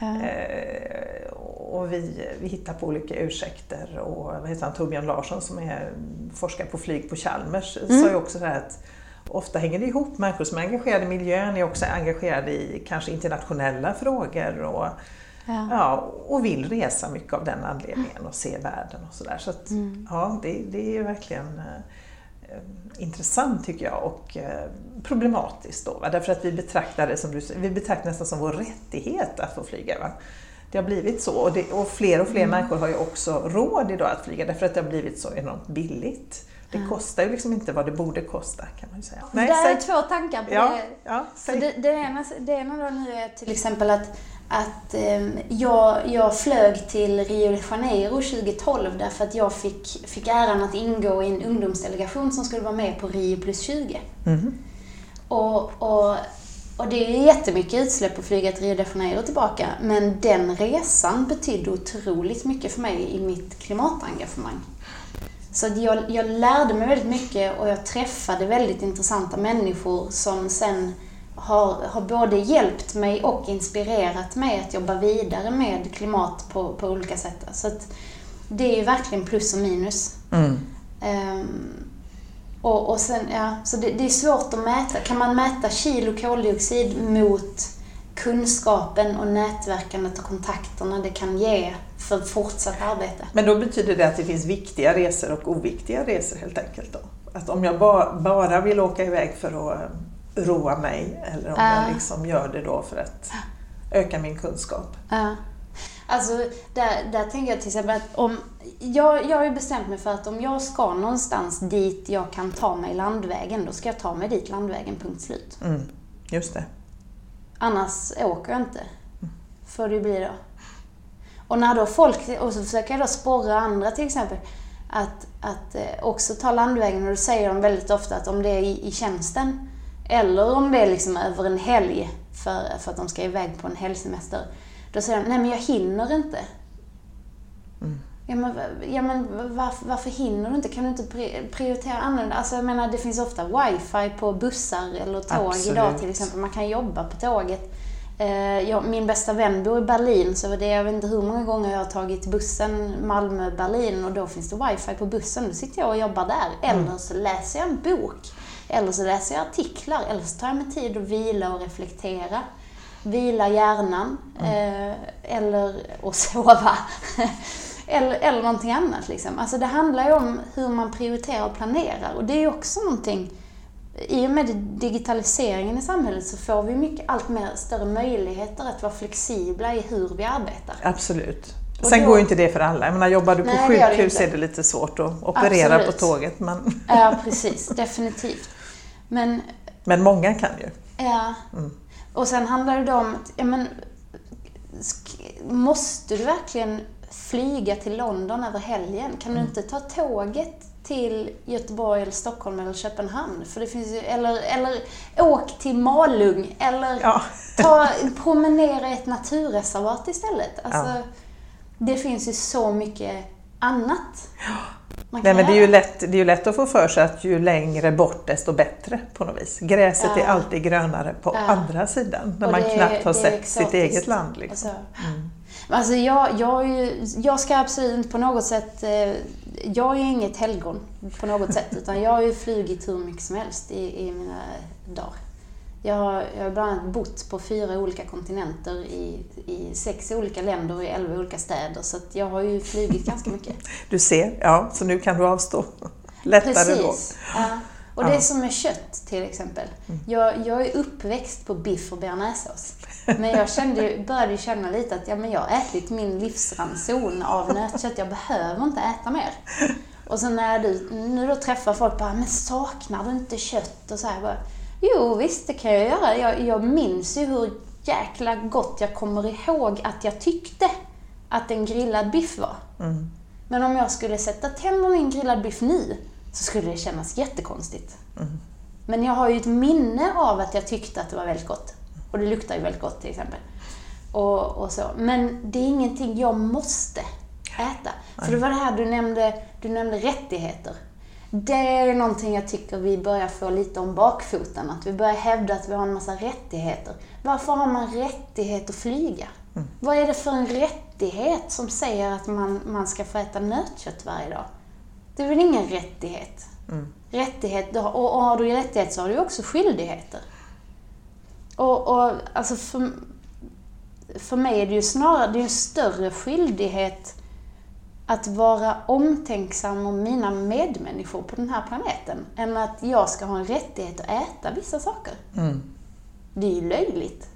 eh, och vi, vi hittar på olika ursäkter och vad heter han, Torbjörn Larsson som är forskare på flyg på Chalmers sa ju också det här att Ofta hänger det ihop, människor som är engagerade i miljön är också engagerade i kanske internationella frågor och, Ja. ja, och vill resa mycket av den anledningen och se världen och sådär. Så att, Mm. ja, det, det är verkligen eh, intressant tycker jag och eh, problematiskt då. Va? Därför att vi betraktar det som du vi betraktar nästan som vår rättighet att få flyga. Va? Det har blivit så och, det, och fler och fler Mm. människor har ju också råd idag att flyga därför att det har blivit så enormt billigt. Det kostar ju liksom inte vad det borde kosta kan man ju säga. det där är två tankar på ja, det. ja, Så säg. det, det, ena, det ena då nu är till exempel att, att ehm, jag, jag flög till Rio de Janeiro 2012 därför att jag fick, fick äran att ingå i en ungdomsdelegation som skulle vara med på Rio plus 20. Mhm. Och, och, och det är ju jättemycket utsläpp att flyga till Rio de Janeiro tillbaka men den resan betydde otroligt mycket för mig i mitt klimatengagemang. Så jag, jag lärde mig väldigt mycket och jag träffade väldigt intressanta människor som sen har, har både hjälpt mig och inspirerat mig att jobba vidare med klimat på, på olika sätt. Så det är ju verkligen plus och minus. Mm. Ehm, och, och sen, ja, så det, det är svårt att mäta. Kan man mäta kilo koldioxid mot kunskapen och nätverkandet och kontakterna det kan ge för fortsatt arbete? Men då betyder det att det finns viktiga resor och oviktiga resor helt enkelt då? Att om jag ba, bara vill åka iväg för att roa mig eller om Ja. jag liksom gör det då för att öka min kunskap? Ja. Alltså, där, där tänker jag till exempel att om... Jag, jag har ju bestämt mig för att om jag ska någonstans dit jag kan ta mig landvägen, då ska jag ta mig dit landvägen, punkt slut. Mm. Just det. Annars åker jag inte. Får det bli då. Och när då folk, och så försöker jag då sporra andra till exempel, att, att eh, också ta landvägen och då säger de väldigt ofta att om det är i, i tjänsten eller om det är liksom över en helg för, för att de ska iväg på en helgsemester. Då säger de, nej men jag hinner inte. Ja men, ja, men varför, varför hinner du inte? Kan du inte pri- prioritera annorlunda? Alltså jag menar, det finns ofta wifi på bussar eller tåg Absolut. idag till exempel. Man kan jobba på tåget. Eh, jag, min bästa vän bor i Berlin så det, jag vet inte hur många gånger jag har tagit bussen Malmö-Berlin och då finns det wifi på bussen. Då sitter jag och jobbar där. Eller så läser jag en bok. Eller så läser jag artiklar. Eller så tar jag mig tid att vila och reflektera. Vila hjärnan. Eh, eller och (laughs) sova. eller, eller någonting annat. Liksom. Alltså det handlar ju om hur man prioriterar och planerar. Och det är ju också någonting i och med digitaliseringen i samhället så får vi mycket allt mer större möjligheter att vara flexibla i hur vi arbetar. Absolut. Och Sen då- går ju inte det för alla. Jag menar, jobbar du på Nej, det det sjukhus inte. är det lite svårt att operera Absolut. på tåget. Men, Ja, precis. Definitivt. Men, men många kan ju. ja. Och sen handlar det om, ja men, måste du verkligen flyga till London över helgen? Kan du inte ta tåget till Göteborg eller Stockholm eller Köpenhamn? För det finns ju, eller, eller åk till Malung eller Ja. ta, promenera i ett naturreservat istället. Alltså, Ja. Det finns ju så mycket annat man Nej, men det är, ju lätt, det är ju lätt att få för sig att ju längre bort desto bättre på något vis. Gräset Ja. är alltid grönare på Ja. andra sidan, när man knappt har sett sitt exotiskt. eget land. Liksom. Alltså, Men alltså jag, jag, ju, jag ska absolut inte på något sätt... Eh, jag är inget helgon på något sätt. (laughs) Utan jag har ju flugit hur mycket som helst i, i mina dagar. Jag har, jag har bland annat bott på fyra olika kontinenter i, i sex olika länder och i elva olika städer. Så jag har ju flugit (laughs) ganska mycket. Du ser, ja, så nu kan du avstå lättare Precis. då. Ja. Och det är som med kött till exempel. Jag, jag är uppväxt på biff och bearnaisesås. Men jag kände, började känna lite att ja, men jag har ätit min livsranson av nötkött. Jag behöver inte äta mer. Och så när du nu då träffar folk bara, men saknar du inte kött? Och så här, bara, jo visst det kan jag göra. Jag, jag minns ju hur jäkla gott jag kommer ihåg att jag tyckte att en grillad biff var. Men om jag skulle sätta tänderna i en grillad biff nu så skulle det kännas jättekonstigt. Men jag har ju ett minne av att jag tyckte att det var väldigt gott. Och det luktar ju väldigt gott till exempel. Och, och så. Men det är ingenting jag måste äta. För det var det här du nämnde, du nämnde rättigheter. Det är någonting jag tycker vi börjar få lite om bakfoten. Att vi börjar hävda att vi har en massa rättigheter. Varför har man rättighet att flyga? Vad är det för en rättighet som säger att man, man ska få äta nötkött varje dag? Det är väl ingen rättighet? Rättighet, och, och har du rättighet så har du också skyldigheter. Och, och alltså för, för mig är det ju snarare det är en större skyldighet att vara omtänksam om mina medmänniskor på den här planeten än att jag ska ha en rättighet att äta vissa saker. Det är ju löjligt.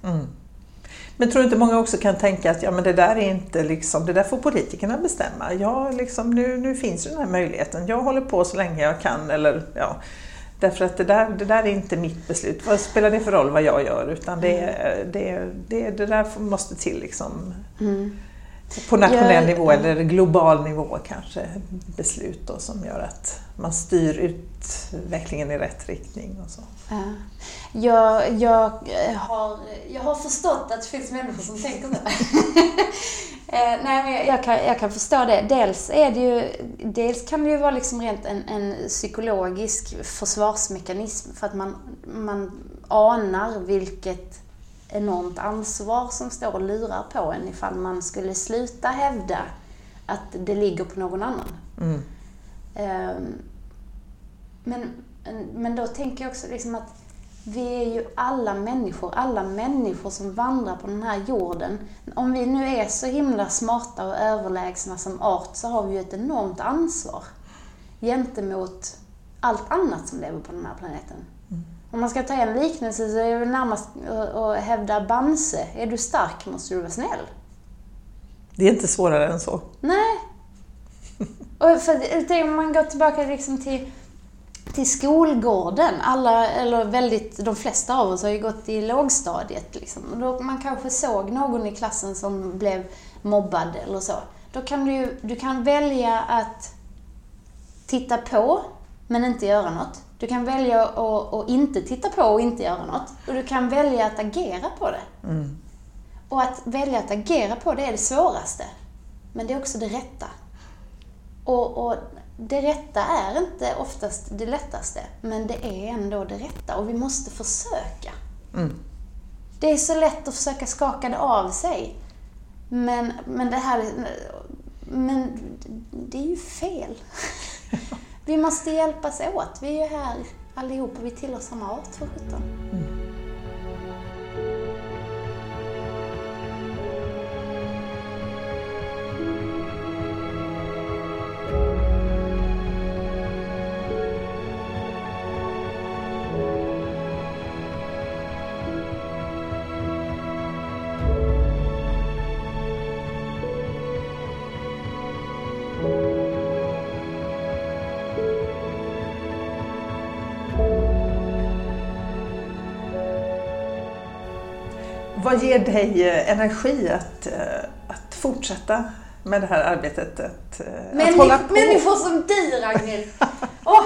Men tror du inte många också kan tänka att ja, men det där är inte liksom, det där får politikerna bestämma. Ja, liksom, nu, nu finns den här möjligheten. Jag håller på så länge jag kan. Eller, ja, därför att det där, det där är inte mitt beslut. Vad spelar det för roll vad jag gör? Utan det, det, det, det där måste till liksom, på nationell Ja, nivå eller global nivå kanske. Beslut då, som gör att man styr utvecklingen i rätt riktning. Och så. Ja. Jag, jag, eh, har, jag har förstått att det finns människor som tänker så. (laughs) Eh, Nej, men jag- jag kan, jag kan förstå det. Dels, är det ju, dels kan det ju vara liksom rent en, en psykologisk försvarsmekanism för att man, man anar vilket enormt ansvar som står och lurar på en ifall man skulle sluta hävda att det ligger på någon annan. Mm. Ehm, Men, men då tänker jag också liksom att vi är ju alla människor, alla människor som vandrar på den här jorden. Om vi nu är så himla smarta och överlägsna som art så har vi ju ett enormt ansvar gentemot allt annat som lever på den här planeten. Om man ska ta en liknelse så är det väl närmast att- hävda Bamse. Är du stark måste du vara snäll. Det är inte svårare än så. Nej. (laughs) Och för, om man går tillbaka liksom till, till skolgården. Alla, eller väldigt, de flesta av oss har ju gått i lågstadiet. Liksom. Och då man kanske såg någon i klassen som blev mobbad eller så. Då kan du, du kan välja att titta på, men inte göra något. Du kan välja att, att inte titta på och inte göra något. Och du kan välja att agera på det. Och att välja att agera på det är det svåraste. Men det är också det rätta. Och, och det rätta är inte oftast det lättaste, men det är ändå det rätta. Och vi måste försöka. Det är så lätt att försöka skaka det av sig. Men, men det här... Men det är ju fel. (laughs) Vi måste hjälpas åt. Vi är ju här allihopa. Vi tillhör samma art för sjutton. Mm. Vad ger dig eh, energi att, eh, att fortsätta med det här arbetet? Att, eh, att hålla på? människor som du, Ragnhild! (laughs) Åh,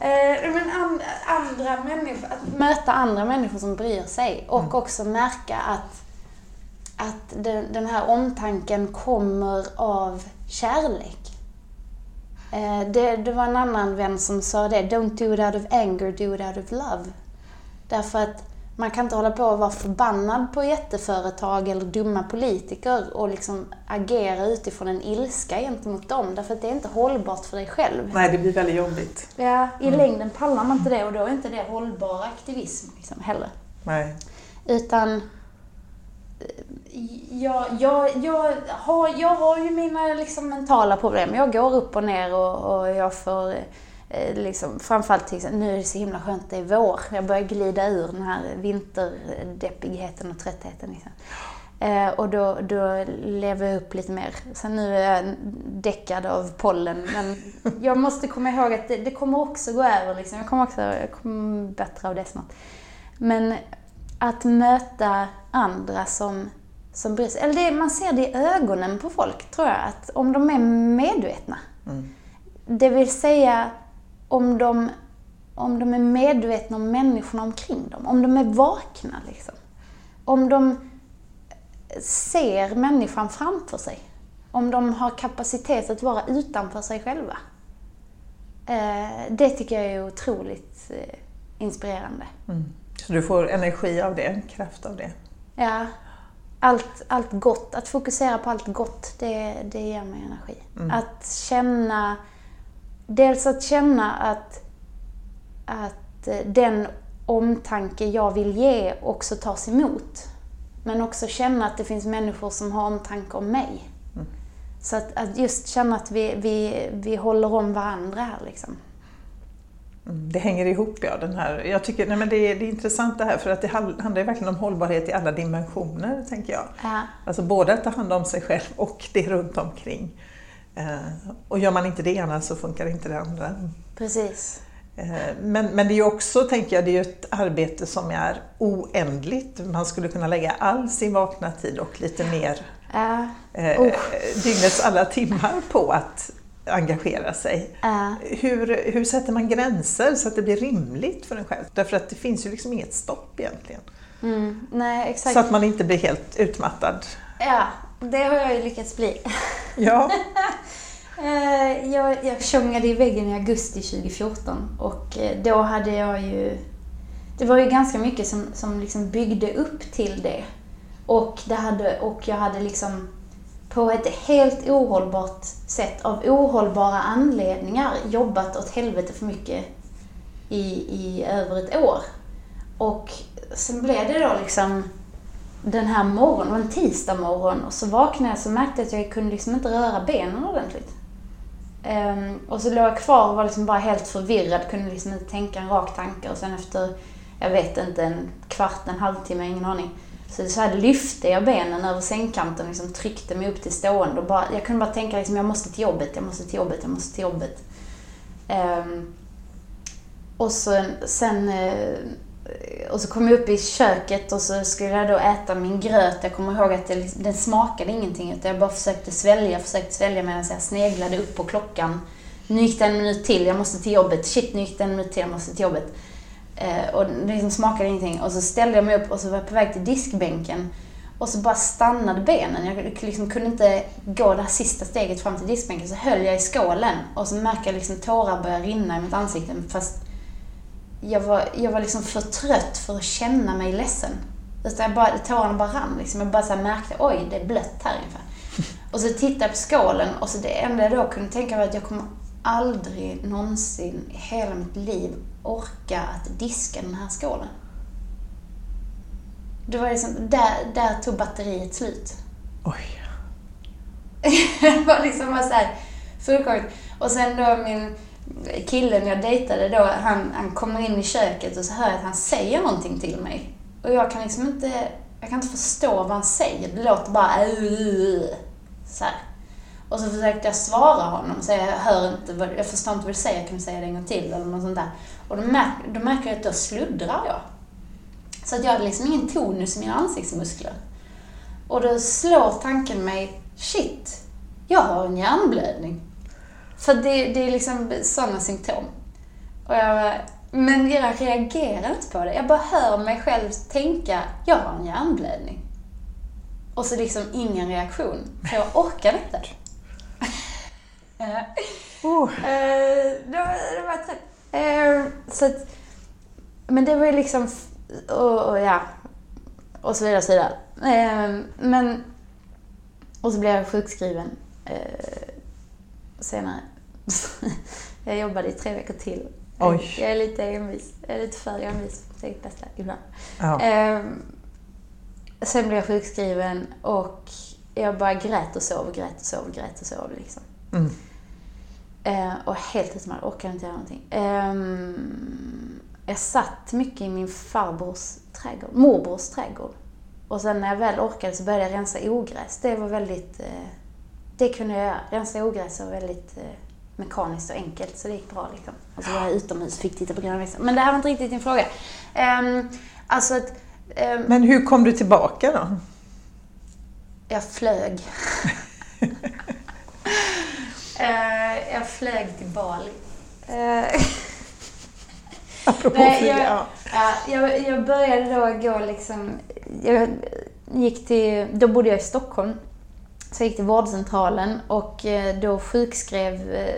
eh, men an, andra människor, att möta andra människor som bryr sig och också märka att, att den, den här omtanken kommer av kärlek. Eh, det, det var en annan vän som sa det, don't do it out of anger, do it out of love. Därför att man kan inte hålla på och vara förbannad på jätteföretag eller dumma politiker och liksom agera utifrån en ilska gentemot dem. Därför att det är inte hållbart för dig själv. Nej, det blir väldigt jobbigt. Ja, I längden pallar man inte det och då är inte det hållbar aktivism liksom, heller. Nej. Utan jag, jag, jag, har, jag har ju mina liksom mentala problem. Jag går upp och ner och, och jag får liksom, framförallt till nu är det så himla skönt, det är vår. Jag börjar glida ur den här vinterdeppigheten och tröttheten. Liksom. Eh, och då, då lever jag upp lite mer. Sen nu är jag däckad av pollen. Men jag måste komma ihåg att det, det kommer också gå över. Liksom. Jag kommer också jag kommer bättre av det snart. Men att möta andra som, som bryr sig. Eller det, man ser det i ögonen på folk, tror jag. Att om de är medvetna. Mm. Det vill säga om de, om de är medvetna om människorna omkring dem. Om de är vakna, liksom. Om de ser människan framför sig. Om de har kapacitet att vara utanför sig själva. Eh, det tycker jag är otroligt eh, inspirerande. Mm. Så du får energi av det, kraft av det? Ja. Allt, allt gott, att fokusera på allt gott, det, det ger mig energi. Mm. Att känna, dels att känna att, att eh, den omtanke jag vill ge också tas emot. Men också känna att det finns människor som har omtanke om mig. Mm. Så att, att, just känna att vi, vi, vi håller om varandra här liksom. Mm, det hänger ihop ja, den här. Jag tycker nej, men det, är, det är intressant det här för att det handlar verkligen om hållbarhet i alla dimensioner, tänker jag. Ja. Alltså både att ta hand om sig själv och det runt omkring. Eh, och gör man inte det ena så funkar inte det andra. Precis. Eh, men, men det är också, tänker jag, det är ett arbete som är oändligt. Man skulle kunna lägga all sin vakna tid och lite mer uh, eh, oh. dygnets alla timmar på att engagera sig. Uh. Hur, hur sätter man gränser så att det blir rimligt för en själv? Därför att det finns ju liksom inget stopp egentligen. Mm, nej, exakt. Så att man inte blir helt utmattad. Ja, det har jag ju lyckats bli. (laughs) Ja. (laughs) Eh, jag, jag tjongade i väggen i augusti 2014 och eh, då hade jag ju... Det var ju ganska mycket som, som liksom byggde upp till det. Och, det hade, och jag hade liksom på ett helt ohållbart sätt, av ohållbara anledningar, jobbat åt helvete för mycket i, i över ett år. Och sen blev det då liksom den här morgonen, en tisdag morgon, och så vaknade jag och märkte jag att jag kunde liksom inte röra benen ordentligt. Um, och så låg jag kvar och var liksom bara helt förvirrad, kunde liksom inte tänka en rak tanke och sen efter, jag vet inte, en kvart, en halvtimme, ingen aning. Så, så här lyfte jag benen över sängkanten och liksom tryckte mig upp till stående och bara, jag kunde bara tänka liksom, jag måste till jobbet, jag måste till jobbet, jag måste till jobbet. Um, och så, sen uh, Eh, och så kom jag upp i köket och så skulle jag då äta min gröt. Jag kommer ihåg att det, liksom, den smakade ingenting utan jag bara försökte svälja, försökte svälja medan jag sneglade upp på klockan. Nu gick det en minut till, jag måste till jobbet. Shit, nu gick det en minut till, jag måste till jobbet. Eh, och det liksom smakade ingenting. Och så ställde jag mig upp och så var jag på väg till diskbänken. Och så bara stannade benen. Jag liksom kunde inte gå det här sista steget fram till diskbänken. Så höll jag i skålen och så märker jag liksom tårar börja rinna i mitt ansikte. Fast jag var, jag var liksom för trött för att känna mig ledsen. Utan jag bara, tårarna bara rann. Liksom. Jag bara så märkte, oj, det är blött här ungefär. Och så tittade jag på skålen och så det enda jag då kunde tänka var att jag kommer aldrig någonsin i hela mitt liv orka att diska den här skålen. Det var liksom, där, där tog batteriet slut. Oj. (laughs) det var liksom bara såhär, fullkomligt. Och sen då min killen jag dejtade då, han, han kommer in i köket och så hör jag att han säger någonting till mig. Och jag kan liksom inte, jag kan inte förstå vad han säger. Det låter bara så här. Och så försökte jag svara honom så jag hör inte, jag förstår inte vad du säger, kan du säga det en gång till? Eller något sånt där. Och då, märk, då märker jag att då sluddrar jag. Så att jag hade liksom ingen tonus i mina ansiktsmuskler. Och då slår tanken mig, shit, jag har en hjärnblödning. För det, det är liksom sådana symptom. Och jag men jag reagerar inte på det. Jag bara hör mig själv tänka, jag har en hjärnblödning. Och så liksom ingen reaktion. För jag orkar inte. (laughs) oh. det, det var trött. Så att, men det var ju liksom, och, och, ja, och så vidare och så vidare. Uh, men, och så blev jag sjukskriven senare. (laughs) jag jobbade i tre veckor till Oj. Jag är lite envis. Jag är lite för envis för mitt eget bästa ibland. Ja. Ehm, sen blev jag sjukskriven och jag bara grät och sov, grät och sov, grät och sov liksom. Mm. Eh, och helt utmattad, orkade inte göra någonting. Ehm, jag satt mycket i min farbrors trädgård, morbrors trädgård. Och sen när jag väl orkade så började jag rensa ogräs. Det var väldigt... Eh, det kunde jag göra. Rensa ogräs var väldigt eh, mekaniskt och enkelt, så det gick bra liksom. Och så var jag utomhus och fick titta på gröna växter. Men det här var inte riktigt din fråga. Um, alltså att... ehm, Men hur kom du tillbaka då? jag flög. (laughs) Eh, jag flög till Bali. Eh, (laughs) Apropå Nej, flyga. jag- Ja. Ja, jag, jag började då gå liksom... Jag gick till... Då bodde jag i Stockholm. Så jag gick till vårdcentralen och eh, då sjukskrev eh,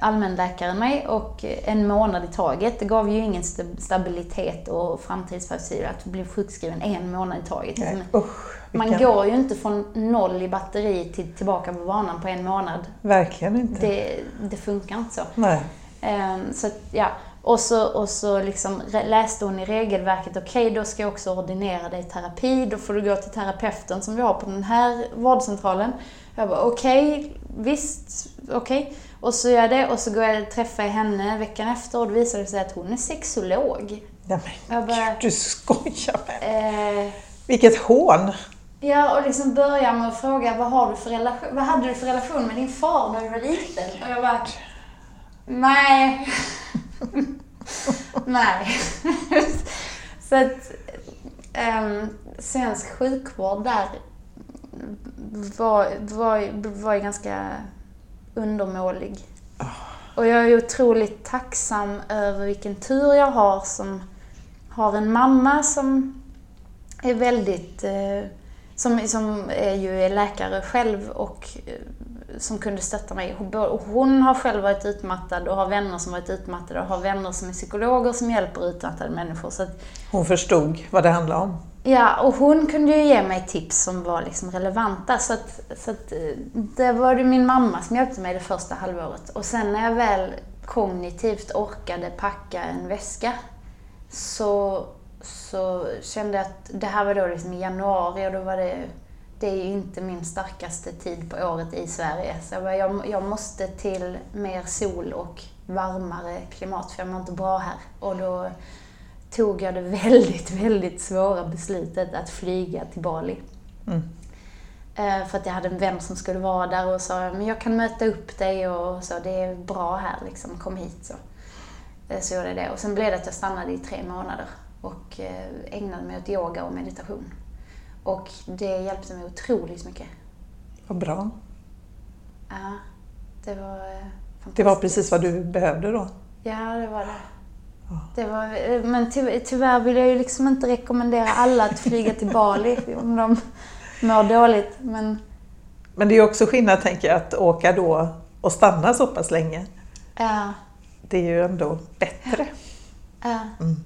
allmänläkaren mig och eh, en månad i taget. Det gav ju ingen sta- stabilitet och framtidsperspektiv att bli sjukskriven en månad i taget. Nej, Liksom, usch, Man går ju inte från noll i batteri till tillbaka på banan på en månad. Verkligen inte. Det, det funkar inte så. Nej. Ehm, så att, ja. Och så, och så liksom läste hon i regelverket, okej då ska jag också ordinera dig terapi, då får du gå till terapeuten som vi har på den här vårdcentralen. Jag bara okej, visst, okej. Och så gör jag det och så går jag och träffar henne veckan efter och då visar det sig att hon är sexolog. Ja, men Jag bara, du skojar med eh, Vilket hån! Ja, och liksom börja med att fråga vad, har du för relation, vad hade du för relation med din far när du var liten? Och jag bara, nej. (laughs) nej. Så att um, svensk sjukvård där var, var, var ju ganska undermålig. Och jag är otroligt tacksam över vilken tur jag har som har en mamma som är väldigt... Eh, som, som är ju läkare själv och eh, som kunde stötta mig. Hon, har själv varit utmattad och har vänner som varit utmattade och har vänner som är psykologer som hjälper utmattade människor. Så att, Hon förstod vad det handlade om. Ja, och hon kunde ju ge mig tips som var liksom relevanta. Så, att, så att, eh, det var det min mamma som hjälpte mig det första halvåret. Och sen när jag väl kognitivt orkade packa en väska så, så kände jag att det här var då liksom i januari och då var det det är ju inte min starkaste tid på året i Sverige. Så jag, jag måste till mer sol och varmare klimat för jag mår inte bra här. Och då tog jag det (laughs) väldigt, väldigt svåra beslutet att flyga till Bali. Mm. Eh, För att jag hade en vän som skulle vara där och sa men jag kan möta upp dig och så, det är bra här liksom, kom hit. Så, Eh, så gjorde jag det. Och sen blev det att jag stannade i tre månader och eh, ägnade mig åt yoga och meditation. Och det hjälpte mig otroligt mycket. Vad bra. Ja, det var eh, fantastiskt. Det var precis vad du behövde då. Ja, det var det. det var, eh, men ty, tyvärr vill jag ju liksom inte rekommendera alla att flyga till Bali (laughs) om de mår dåligt. Men Men det är också skillnad, tänker jag, att åka då och stanna så pass länge. ja, Det är ju ändå bättre. ja. Mm.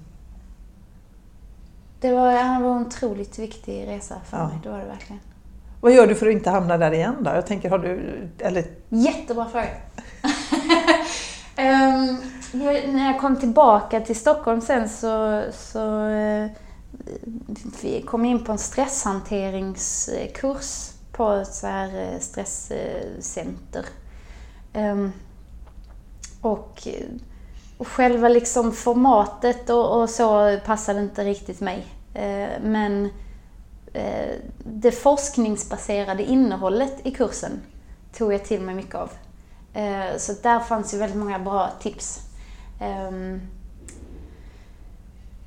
Det var, det var en otroligt viktig resa för Ja. mig. Det var det verkligen. Vad gör du för att inte hamna där igen då? Jag tänker, har du... Eller Jättebra fråga. (laughs) Jag- när jag kom tillbaka till Stockholm sen så, så eh, vi kom in på en stresshanteringskurs på ett så här eh, stresscenter. Ehm, och, och själva liksom formatet och, och så passade inte riktigt mig. Eh, men eh, det forskningsbaserade innehållet i kursen tog jag till mig mycket av. Eh, så där fanns ju väldigt många bra tips. Ehm,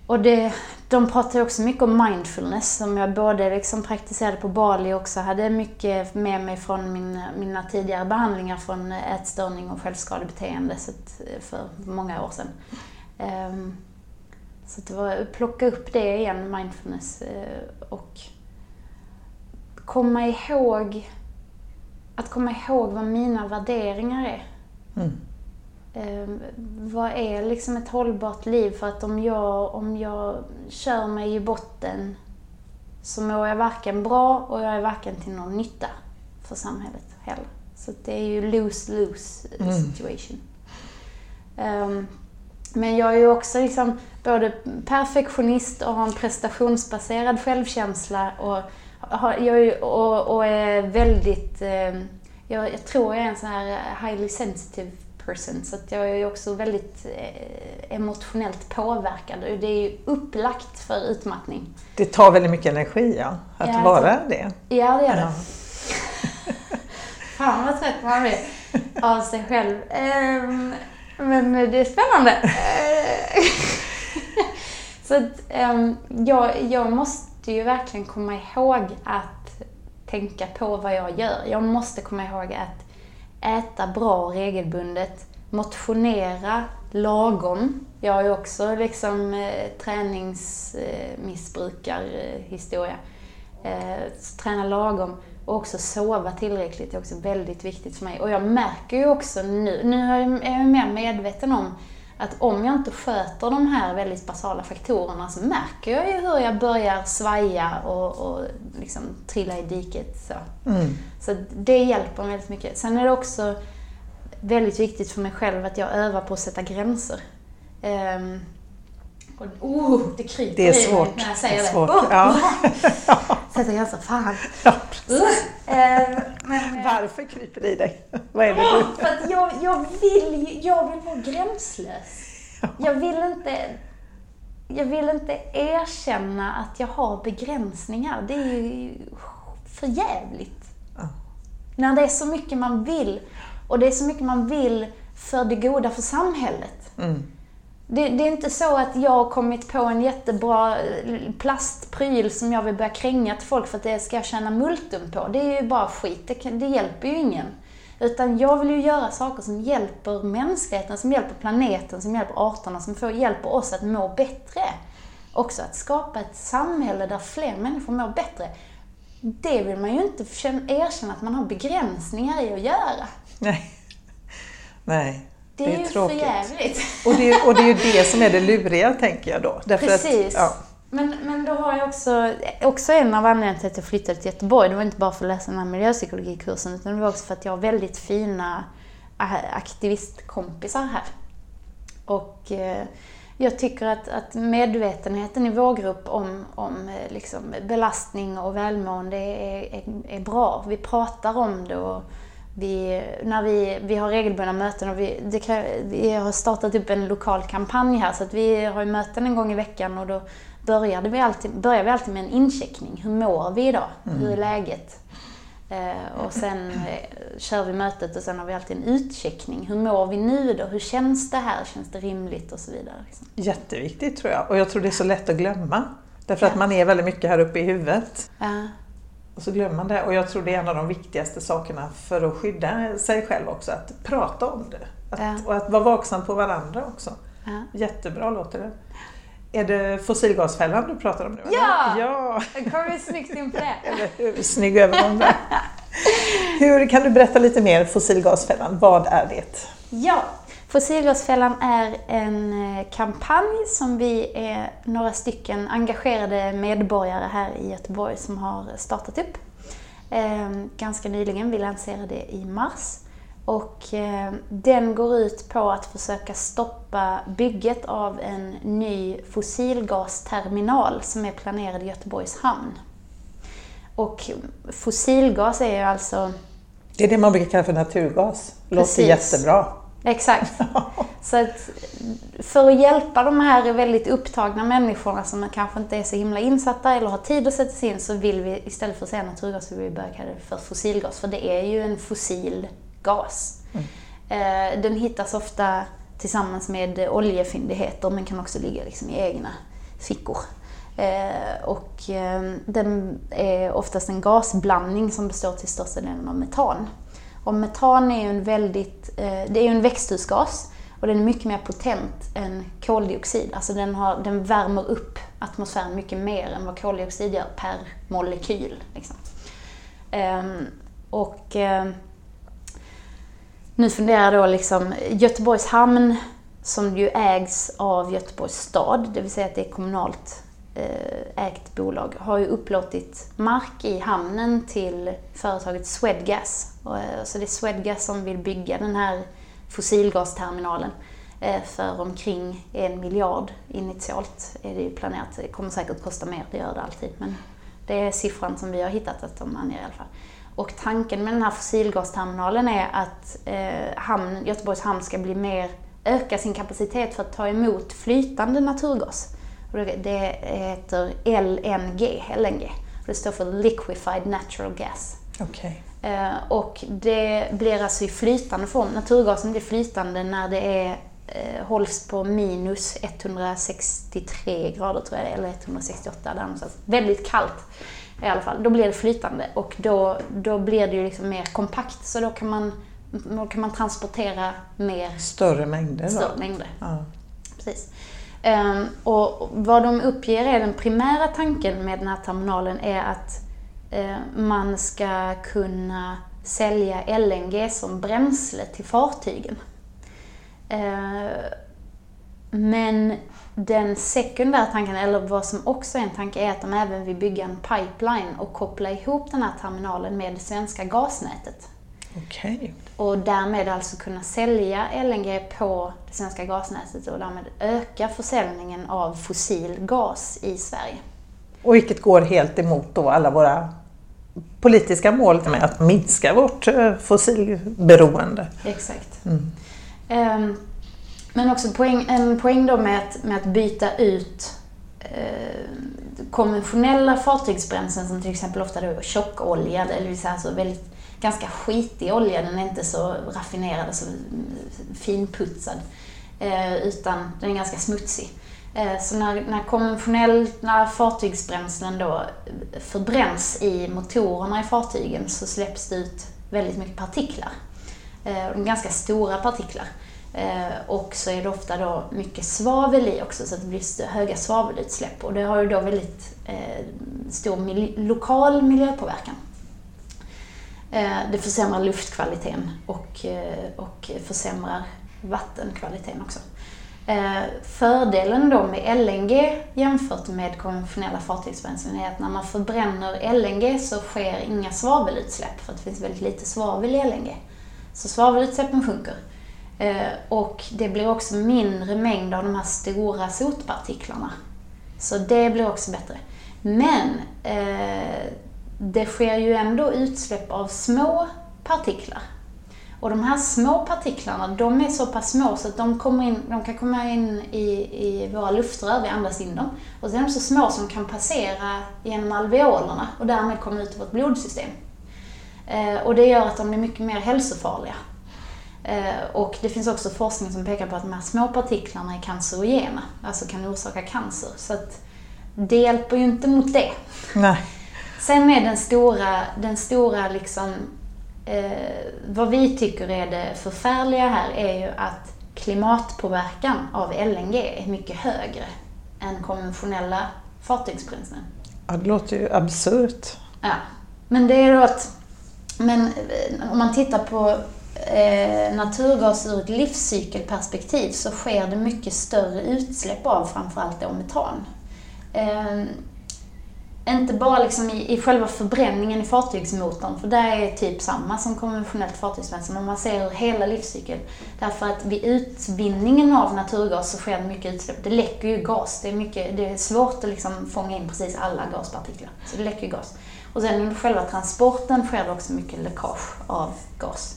och det, de pratade också mycket om mindfulness som jag både liksom praktiserade på Bali och också hade mycket med mig från mina, mina tidigare behandlingar från ätstörning och självskadebeteende så för många år sedan. Ehm, så att det var att plocka upp det igen, mindfulness, eh, och komma ihåg att komma ihåg vad mina värderingar är. Mm. Eh, vad är liksom ett hållbart liv? För att om jag, om jag kör mig i botten så mår jag varken bra och jag är varken till någon nytta för samhället heller. Så det är ju lose-lose Mm. situation. Men jag är ju också liksom både perfektionist och har en prestationsbaserad självkänsla och, har, jag är, och, och är väldigt... Eh, jag, jag, tror jag är en sån här highly sensitive person så att jag är också väldigt eh, emotionellt påverkad och det är ju upplagt för utmattning. Det tar väldigt mycket energi ja, att ja, vara det. Ja, det gör det. Ja. (laughs) Fan vad trött man blir av sig själv. Um, men det är spännande. (laughs) (laughs) Så att, um, jag, jag måste ju verkligen komma ihåg att tänka på vad jag gör. Jag måste komma ihåg att äta bra regelbundet, motionera lagom. Jag har ju också liksom eh, träningsmissbrukarhistoria. Eh, eh, träna lagom och också sova tillräckligt är också väldigt viktigt för mig. Och jag märker ju också nu, nu är jag mer medveten om att om jag inte sköter de här väldigt basala faktorerna så märker jag ju hur jag börjar svaja och, och liksom trilla i diket. Så, mm. så det hjälper mig väldigt mycket. Sen är det också väldigt viktigt för mig själv att jag övar på att sätta gränser. Um, och, oh, det kryper Det är svårt. när jag säger det. Är svårt. Oh, ja. (laughs) Sätta gränser, fan. Ja, uh, men, Varför kryper det i dig? (laughs) Vad är det du... För att jag, jag, vill, jag vill vara gränslös. (laughs) Jag vill inte jag vill inte erkänna att jag har begränsningar. Det är ju för jävligt. Ja. När det är så mycket man vill och det är så mycket man vill för det goda för samhället. Mm. Det, det, är inte så att jag har kommit på en jättebra eh, plastpryl som jag vill börja kränga till folk för att det ska jag tjäna multum på. Det är ju bara skit, det, det hjälper ju ingen. Utan jag vill ju göra saker som hjälper mänskligheten, som hjälper planeten, som hjälper arterna, som får, hjälper oss att må bättre. Också att skapa ett samhälle där fler människor mår bättre. Det vill man ju inte erkänna att man har begränsningar i att göra. Nej. Nej. Det, det är, är, ju tråkigt. för jävligt. Och det, och det är ju (laughs) det som är det luriga, tänker jag då. Därför Precis. Att, ja. men, men då har jag också, också en av anledningarna till att jag flyttade till Göteborg, det var inte bara för att läsa den här miljöpsykologikursen, utan det var också för att jag har väldigt fina aktivistkompisar här. Och eh, jag tycker att, att medvetenheten i vår grupp om, om eh, liksom belastning och välmående är, är, är bra. Vi pratar om det och vi, när vi, vi har regelbundna möten och vi, det, vi har startat upp en lokal kampanj här så att vi har möten en gång i veckan och då började vi alltid, börjar vi alltid med en incheckning. Hur mår vi idag? Mm. Hur är läget? Eh, och sen eh, kör vi mötet och sen har vi alltid en utcheckning. Hur mår vi nu då? Hur känns det här? Känns det rimligt? Och så vidare. Liksom. Jätteviktigt tror jag. Och jag tror det är så lätt att glömma. Därför ja. att man är väldigt mycket här uppe i huvudet. Ja. Och så glömmer man det. Och jag tror det är en av de viktigaste sakerna för att skydda sig själv också, att prata om det. Att, ja. Och att vara vaksam på varandra också. Ja. Jättebra låter det. Är det fossilgasfällan du pratar om nu? Ja! ja. Jag kom ju snyggt in på det. (laughs) Eller hur? Snygg övergång där. (laughs) Hur, kan du berätta lite mer, fossilgasfällan, vad är det? Ja, Fossilgasfällan är en eh, kampanj som vi är några stycken engagerade medborgare här i Göteborg som har startat upp. Ehm, ganska nyligen, vi lanserade det i mars. Och ehm, den går ut på att försöka stoppa bygget av en ny fossilgasterminal som är planerad i Göteborgs hamn. Och fossilgas är ju alltså... Det är det man brukar kalla för naturgas. Låter Precis. jättebra. Exakt. (laughs) Så att för att hjälpa de här väldigt upptagna människorna som kanske inte är så himla insatta eller har tid att sätta sig in så vill vi istället för att säga naturgas vill vi börja kalla det för fossilgas. För det är ju en fossil gas. Mm. Eh, den hittas ofta tillsammans med oljefyndigheter men kan också ligga liksom i egna fickor. Eh, och eh, den är oftast en gasblandning som består till största delen av metan. Och metan är ju en väldigt, eh, det är ju en växthusgas och den är mycket mer potent än koldioxid. Alltså den, har, den värmer upp atmosfären mycket mer än vad koldioxid gör per molekyl. Liksom. Ehm, och eh, nu funderar jag då liksom, Göteborgs hamn som ju ägs av Göteborgs stad, det vill säga att det är kommunalt Eh, ägt bolag har ju upplåtit mark i hamnen till företaget Swedgas. Eh, så det är Swedgas som vill bygga den här fossilgasterminalen. Eh, för omkring en miljard initialt är det ju planerat. Det kommer säkert kosta mer, det gör det alltid. Men det är siffran som vi har hittat att de anger i alla fall. Och tanken med den här fossilgasterminalen är att hamn, Göteborgs hamn ska bli mer, öka sin kapacitet för att ta emot flytande naturgas. Det heter LNG, LNG. Det står för Liquefied Natural Gas. Okay. Eh, och det blir alltså i flytande form. Naturgasen blir flytande när det är, eh, hålls på minus 163 grader tror jag eller 168 där någonstans. Väldigt kallt i alla fall. Då blir det flytande och då, då blir det ju liksom mer kompakt så då kan man, då kan man transportera mer... Större mängder? Större då. mängder. Ja. Precis. Um, och vad de uppger är den primära tanken med den här terminalen är att uh, man ska kunna sälja LNG som bränsle till fartygen. Uh, men den sekundära tanken, eller vad som också är en tanke, är att de även vill bygga en pipeline och koppla ihop den här terminalen med det svenska gasnätet. Okay. Och därmed alltså kunna sälja LNG på det svenska gasnätet och därmed öka försäljningen av fossil gas i Sverige. Och vilket går helt emot då alla våra politiska mål med att minska vårt eh, fossilberoende. Exakt. Mm. Um, men också poäng, en poäng då med att, med att byta ut eh, konventionella fartygsbränslen som till exempel ofta då tjockolja, eller alltså väldigt, ganska skitig olja. Den är inte så raffinerad och så finputsad. Eh, utan den är ganska smutsig. Eh, så när, när konventionella fartygsbränslen då förbränns i motorerna i fartygen så släpps det ut väldigt mycket partiklar. Eh, ganska stora partiklar. Eh, och så är det ofta då mycket svavel i också så att det blir höga svavelutsläpp och det har ju då väldigt eh, stor mil lokal miljöpåverkan. Eh, det försämrar luftkvaliteten och, eh, och försämrar vattenkvaliteten också. Eh, fördelen då med LNG jämfört med konventionella fartygsbränslen är att när man förbränner LNG så sker inga svavelutsläpp för det finns väldigt lite svavel i LNG. Så svavelutsläppen sjunker. Och det blir också mindre mängd av de här stora sotpartiklarna. Så det blir också bättre. Men det sker ju ändå utsläpp av små partiklar. Och de här små partiklarna, de är så pass små så att de, kommer in, de kan komma in i, i våra luftrör, vi andas in dem. Och sen är de så små som kan passera genom alveolerna och därmed komma ut i vårt blodsystem. Eh, och det gör att de blir mycket mer hälsofarliga. Eh, och det finns också forskning som pekar på att de här små partiklarna är cancerogena, alltså kan orsaka cancer. Så att det hjälper ju inte mot det. Nej. Sen är den stora, den stora liksom, eh, vad vi tycker är det förfärliga här är ju att klimatpåverkan av LNG är mycket högre än konventionella fartygsbränslen. Ja, det låter ju absurt. Ja, men det är då att, men eh, om man tittar på eh, naturgas ur ett livscykelperspektiv så sker det mycket större utsläpp av framförallt då metan. Eh, inte bara liksom i, i själva förbränningen i fartygsmotorn, för det är typ samma som konventionellt fartygsbränsle, men man ser ur hela livscykeln. Därför att vid utvinningen av naturgas så sker det mycket utsläpp. Det läcker ju gas. Det är, mycket, det är svårt att liksom fånga in precis alla gaspartiklar. Så det läcker ju gas. Och sen under själva transporten sker det också mycket läckage av gas.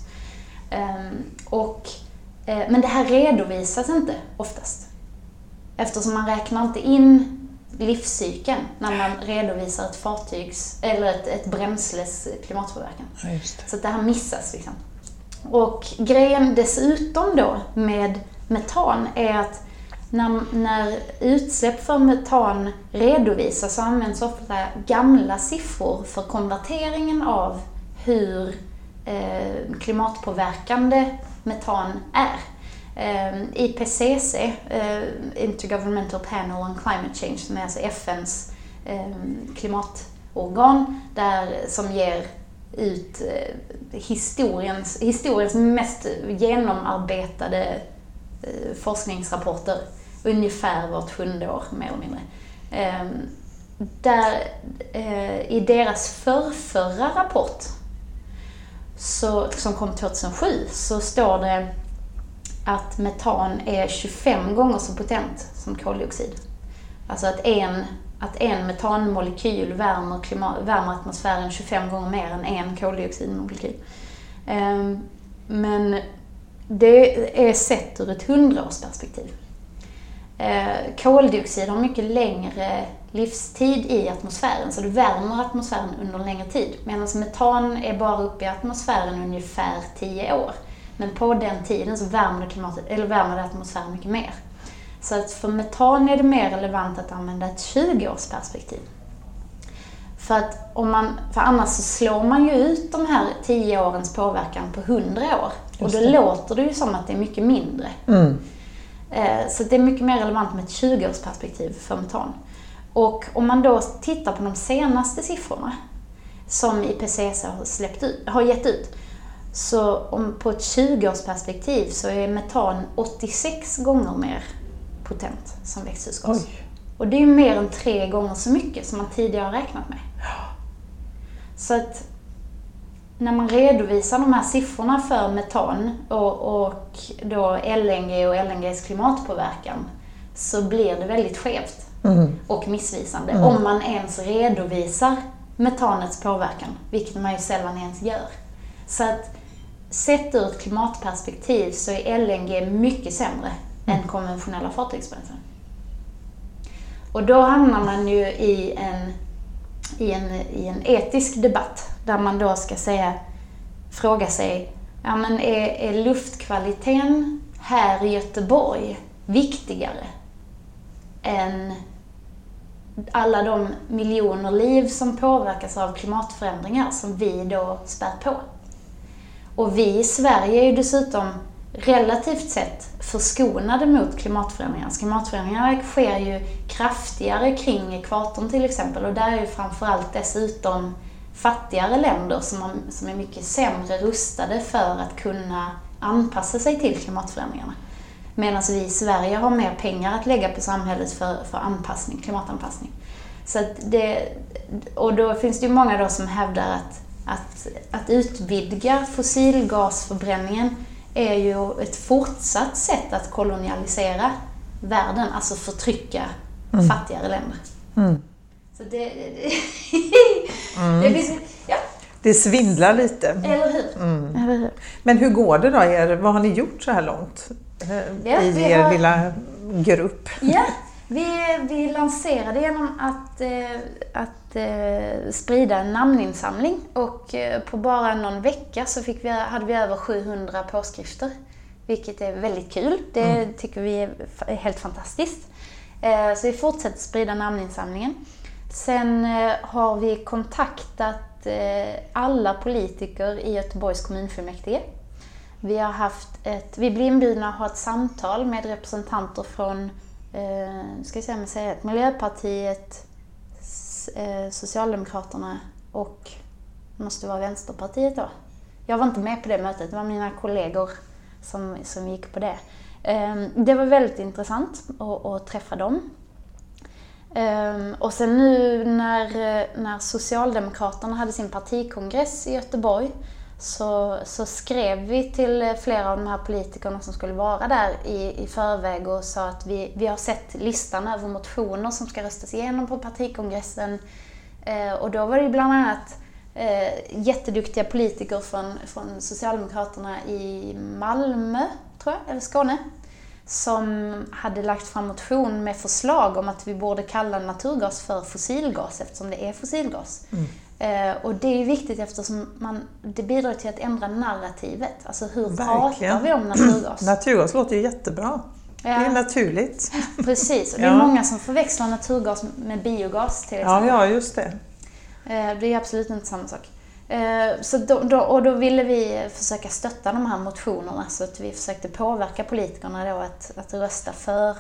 Um, och, uh, men det här redovisas inte oftast. Eftersom man räknar inte in livscykeln när man redovisar ett fartygs eller ett, ett bränsles klimatpåverkan. Ja. Så det här missas liksom. Och grejen dessutom då med metan är att när, när utsläpp för metan redovisas så används ofta gamla siffror för konverteringen av hur eh, klimatpåverkande metan är. Eh, IPCC, eh, Intergovernmental Panel on Climate Change, som är alltså FNs eh, klimatorgan där, som ger ut eh, historiens, historiens mest genomarbetade eh, forskningsrapporter ungefär vart sjunde år, mer eller mindre. Ehm, eh, där, i deras förrförra rapport så, som kom 2007 så står det att metan är 25 gånger så potent som koldioxid. Alltså att en, att en metanmolekyl värmer, klimat, värmer atmosfären 25 gånger mer än en koldioxidmolekyl. Ehm, men det är sett ur ett hundraårsperspektiv. Ehm, koldioxid har mycket längre livstid i atmosfären, så det värmer atmosfären under en längre tid. Medan metan är bara uppe i atmosfären ungefär 10 år. Men på den tiden så värmer det, klimatet, eller värmer det atmosfären mycket mer. Så att för metan är det mer relevant att använda ett 20-årsperspektiv. För, att om man, för annars så slår man ju ut de här 10 årens påverkan på 100 år. Och då låter det ju som att det är mycket mindre. Mm. Eh, så det är mycket mer relevant med ett 20-årsperspektiv för metan. Och om man då tittar på de senaste siffrorna som IPCC har, släppt ut, har gett ut. Så om, på ett 20-årsperspektiv så är metan 86 gånger mer potent som växthusgas. Oj. Och det är ju mer än tre gånger så mycket som man tidigare har räknat med. Så att när man redovisar de här siffrorna för metan och, och då LNG och LNGs klimatpåverkan så blir det väldigt skevt mm. och missvisande. Mm. Om man ens redovisar metanets påverkan, vilket man ju sällan ens gör. Så att sett ur ett klimatperspektiv så är LNG mycket sämre mm. än konventionella fartygsbränslen. Och då hamnar man ju i en, i, en, i en etisk debatt där man då ska säga, fråga sig, ja men är, är luftkvaliteten här i Göteborg viktigare än alla de miljoner liv som påverkas av klimatförändringar som vi då spär på. Och vi i Sverige är ju dessutom relativt sett förskonade mot klimatförändringar. Klimatförändringarna sker ju kraftigare kring ekvatorn till exempel och där är ju framförallt dessutom fattigare länder som, har, som är mycket sämre rustade för att kunna anpassa sig till klimatförändringarna. Medan vi i Sverige har mer pengar att lägga på samhället för, för anpassning, klimatanpassning. Så det, och då finns det ju många då som hävdar att, att, att utvidga fossilgasförbränningen är ju ett fortsatt sätt att kolonialisera världen, alltså förtrycka mm. fattigare länder. Mm. Så det... (laughs) det, mm. det finns, ja. Det svindlar lite. Eller hur? Mm. Eller hur? Men hur går det då? Er, vad har ni gjort så här långt ja, i er har... lilla grupp? Ja, (laughs) vi, vi lanserade genom att, eh, att eh, sprida en namninsamling och eh, på bara någon vecka så fick vi, hade vi över 700 påskrifter. Vilket är väldigt kul. Det mm. tycker vi är helt fantastiskt. Så vi fortsätter sprida namninsamlingen. Sen har vi kontaktat alla politiker i Göteborgs kommunfullmäktige. Vi har haft ett, vi blir inbjudna att ha ett samtal med representanter från eh, ska jag säga, Miljöpartiet, eh, Eh, Socialdemokraterna och det måste vara Vänsterpartiet då. Jag var inte med på det mötet, det var mina kollegor som, som gick på det. Eh, det var väldigt intressant att, att träffa dem. Ehm, och sen nu när, eh, när Socialdemokraterna hade sin partikongress i Göteborg så, så skrev vi till flera av de här politikerna som skulle vara där i, i förväg och sa att vi, vi har sett listan över motioner som ska röstas igenom på partikongressen. Eh, och då var det bland annat eh, jätteduktiga politiker från, från Socialdemokraterna i Malmö, tror jag, eller Skåne, som hade lagt fram motion med förslag om att vi borde kalla naturgas för fossilgas eftersom det är fossilgas. Mm. Eh, och det är viktigt eftersom man, det bidrar till att ändra narrativet. Alltså hur Verkligen. pratar vi om naturgas? (clears throat) naturgas låter ju jättebra. Ja. Det är naturligt. (laughs) Precis, och det är ja. många som förväxlar naturgas med biogas till exempel. Ja, ja just det. Eh, det är absolut inte samma sak. Eh, så då, då, och då ville vi försöka stötta de här motionerna så att vi försökte påverka politikerna då att, att rösta för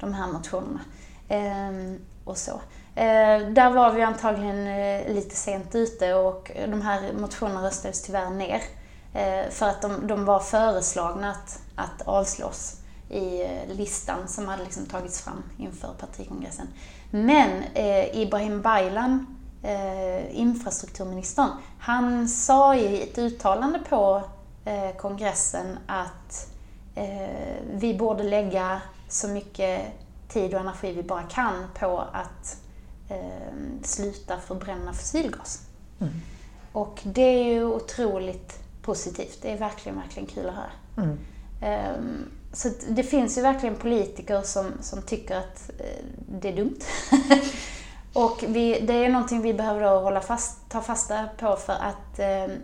de här motionerna. Ehm, och så. Eh, där var vi antagligen eh, lite sent ute och de här motionerna röstades tyvärr ner. Eh, för att de, de var föreslagna att, att avslås i eh, listan som hade liksom tagits fram inför partikongressen. Men eh, Ibrahim Baylan, eh, infrastrukturministern, han sa i ett uttalande på eh, kongressen att eh, vi borde lägga så mycket tid och energi vi bara kan på att sluta förbränna fossilgas. Mm. Och det är ju otroligt positivt. Det är verkligen, verkligen kul att höra. Mm. Um, så det finns ju verkligen politiker som, som tycker att eh, det är dumt. (laughs) och vi, det är någonting vi behöver då hålla fast, ta fasta på för att eh,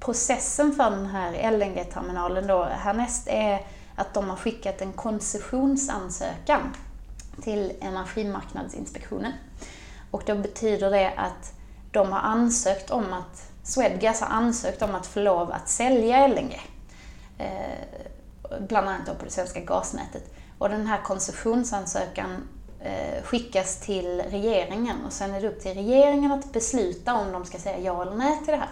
processen för den här LNG-terminalen då härnäst är att de har skickat en koncessionsansökan till Energimarknadsinspektionen. Och då betyder det att de har ansökt om att, Swedgas har ansökt om att få lov att sälja LNG. Eh, bland annat då på det svenska gasnätet. Och den här koncessionsansökan eh, skickas till regeringen och sen är det upp till regeringen att besluta om de ska säga ja eller nej till det här.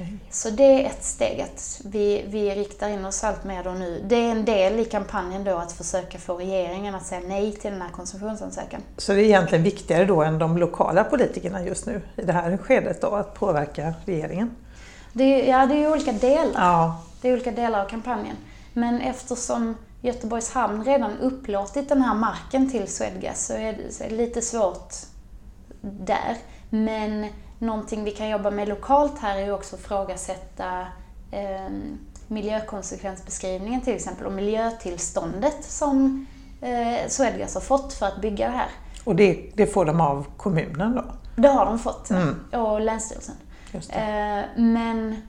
Okay. Så det är ett steg att vi, vi riktar in oss allt mer då nu. Det är en del i kampanjen då att försöka få regeringen att säga nej till den här koncessionsansökan. Så det är egentligen viktigare då än de lokala politikerna just nu i det här skedet då, att påverka regeringen? Det, ja, det är ju olika delar. Ja. Det är olika delar av kampanjen. Men eftersom Göteborgs hamn redan upplåtit den här marken till Swedgas så är det lite svårt där. Men någonting vi kan jobba med lokalt här är ju också att ifrågasätta eh, miljökonsekvensbeskrivningen till exempel och miljötillståndet som eh, Swedgas har fått för att bygga det här. Och det, det får de av kommunen då? Det har de fått, mm. och Länsstyrelsen. Eh, men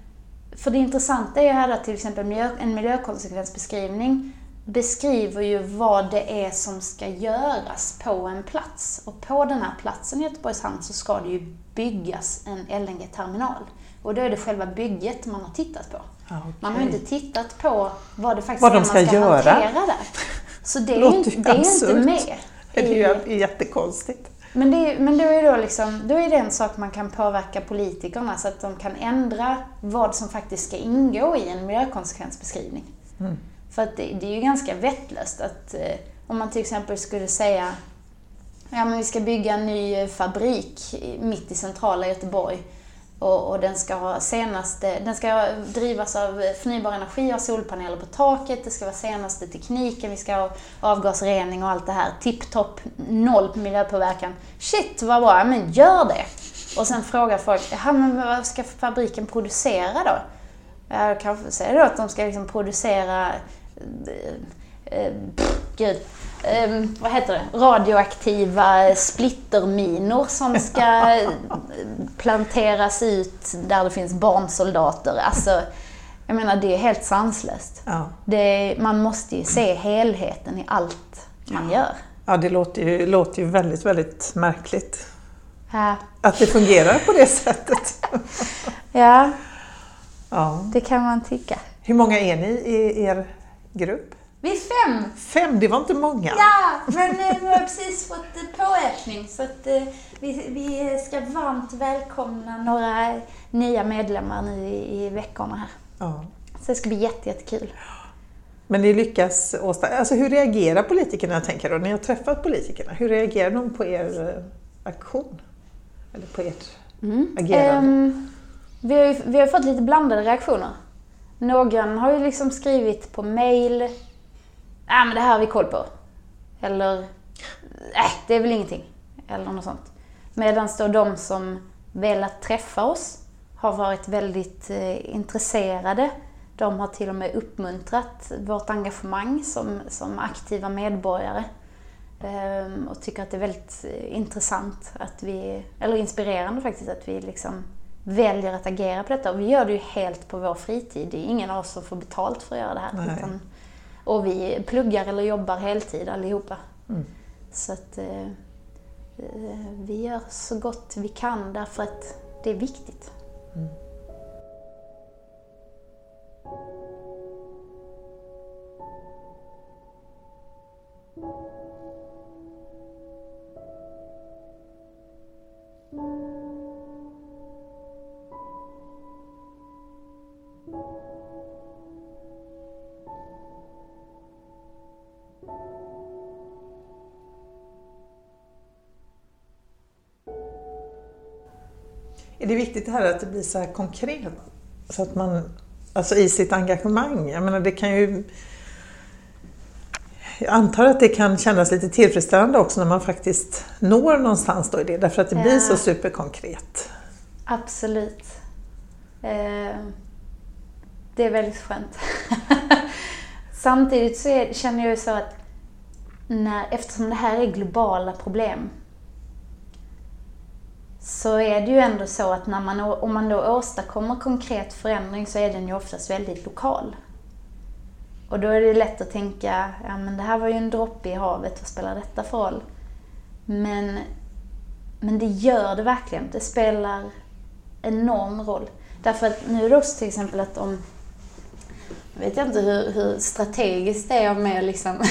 för det intressanta är ju här att till exempel miljö, en miljökonsekvensbeskrivning beskriver ju vad det är som ska göras på en plats. Och på den här platsen i Göteborgs hamn så ska det ju byggas en LNG-terminal. Och då är det själva bygget man har tittat på. Okay. Man har inte tittat på vad det faktiskt vad är de ska man ska göra. hantera där. Så det är ju inte, det är inte med. Det är ju jättekonstigt. Men, det, men då, är då, liksom, då är det en sak man kan påverka politikerna så att de kan ändra vad som faktiskt ska ingå i en miljökonsekvensbeskrivning. Mm. För att det, det, är ju ganska vettlöst att eh, om man till exempel skulle säga ja men vi ska bygga en ny fabrik mitt i centrala Göteborg och, och, den ska ha senaste, den ska drivas av förnybar energi, ha solpaneler på taket, det ska vara senaste tekniken, vi ska ha avgasrening och allt det här. Tipptopp, noll miljöpåverkan. Shit vad bra, men gör det! Och sen frågar folk, ja men vad ska fabriken producera då? Ja, kanske säger då att de ska liksom producera, eh, eh, gud, eh, vad heter det, radioaktiva splitterminor som ska (laughs) planteras ut där det finns barnsoldater. Alltså, jag menar, det är helt sanslöst. Ja. Det, man måste ju se helheten i allt man gör. Ja, det låter ju, låter ju väldigt, väldigt märkligt. Ja. Att det fungerar på det sättet. (laughs) ja. Ja, det kan man tycka. Hur många är ni i er grupp? Vi är fem! Fem, det var inte många. Ja, men eh, vi har precis fått påökning så att eh, vi, vi ska varmt välkomna några nya medlemmar nu i, i veckorna här. Ja. Så det ska bli jätte, jättekul. Men ni lyckas åstadkomma... Alltså hur reagerar politikerna, jag tänker när ni har träffat politikerna? Hur reagerar de på er eh, aktion? Eller på ert mm. agerande? Um, vi, har ju, vi har fått lite blandade reaktioner. Någon har ju liksom skrivit på mail ja men det här har vi koll på. Eller, nej, äh, det är väl ingenting. Eller något sånt. Medan då de som velat träffa oss har varit väldigt eh, intresserade. De har till och med uppmuntrat vårt engagemang som, som aktiva medborgare. Ehm, och tycker att det är väldigt eh, intressant, att vi, eller inspirerande faktiskt, att vi liksom väljer att agera på detta. Och vi gör det ju helt på vår fritid. Det är ingen av oss som får betalt för att göra det här. Utan och vi pluggar eller jobbar heltid allihopa. Mm. Så att eh, eh, vi gör så gott vi kan därför att det är viktigt. Mm. Är det viktigt det här att det blir så här konkret? Så att man, alltså i sitt engagemang. Jag menar det kan ju jag antar att det kan kännas lite tillfredsställande också när man faktiskt når någonstans då i det, därför att det ja. blir så superkonkret. Absolut. Eh, det är väldigt skönt. (laughs) Samtidigt så är, känner jag ju så att när, eftersom det här är globala problem så är det ju ändå så att när man, om man då åstadkommer konkret förändring så är den ju oftast väldigt lokal. Och då är det lätt att tänka, ja men det här var ju en droppe i havet, vad spelar detta för roll? Men, men det gör det verkligen. Det spelar enorm roll. Därför att nu är det också till exempel att om, jag vet inte hur, hur strategiskt det är med liksom,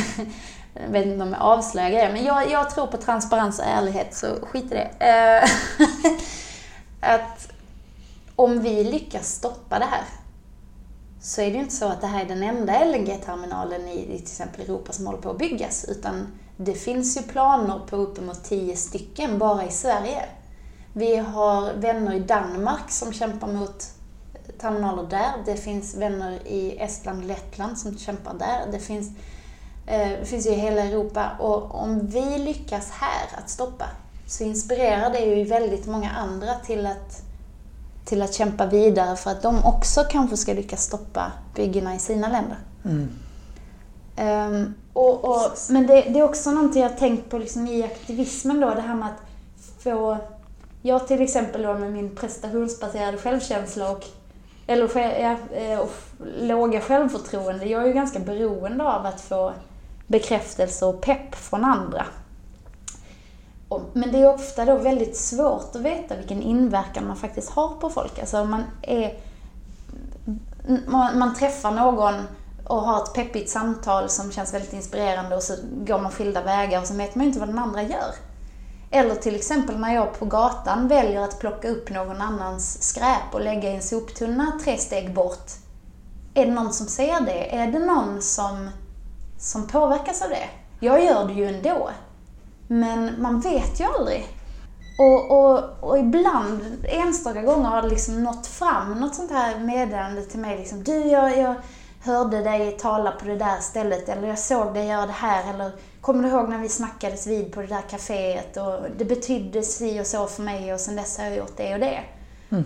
jag (laughs) vet inte om jag avslöjar grejer, men jag, jag tror på transparens och ärlighet, så skit i det. Eh, (laughs) att om vi lyckas stoppa det här, så är det ju inte så att det här är den enda LNG-terminalen i, i till exempel Europa som håller på att byggas, utan det finns ju planer på uppemot tio stycken bara i Sverige. Vi har vänner i Danmark som kämpar mot terminaler där. Det finns vänner i Estland och Lettland som kämpar där. Det finns, eh, det finns ju i hela Europa. Och om vi lyckas här att stoppa så inspirerar det ju väldigt många andra till att till att kämpa vidare för att de också kanske ska lyckas stoppa byggena i sina länder. Mm. Um, och, och, men det, det, är också någonting jag har tänkt på liksom i aktivismen då, det här med att få... Jag till exempel då med min prestationsbaserade självkänsla och, eller, ja, eh, och låga självförtroende, jag är ju ganska beroende av att få bekräftelse och pepp från andra. Men det är ofta då väldigt svårt att veta vilken inverkan man faktiskt har på folk. Alltså man är... Man, man träffar någon och har ett peppigt samtal som känns väldigt inspirerande och så går man skilda vägar och så vet man ju inte vad den andra gör. Eller till exempel när jag på gatan väljer att plocka upp någon annans skräp och lägga i en soptunna tre steg bort. Är det någon som ser det? Är det någon som, som påverkas av det? Jag gör det ju ändå. Men man vet ju aldrig. Och, och, och ibland, enstaka gånger har det liksom nått fram något sånt här meddelande till mig. Liksom, du, jag, jag hörde dig tala på det där stället, eller jag såg dig göra det här, eller kommer du ihåg när vi snackades vid på det där kaféet och det betydde si och så för mig och sen dess har jag gjort det och det. Mm.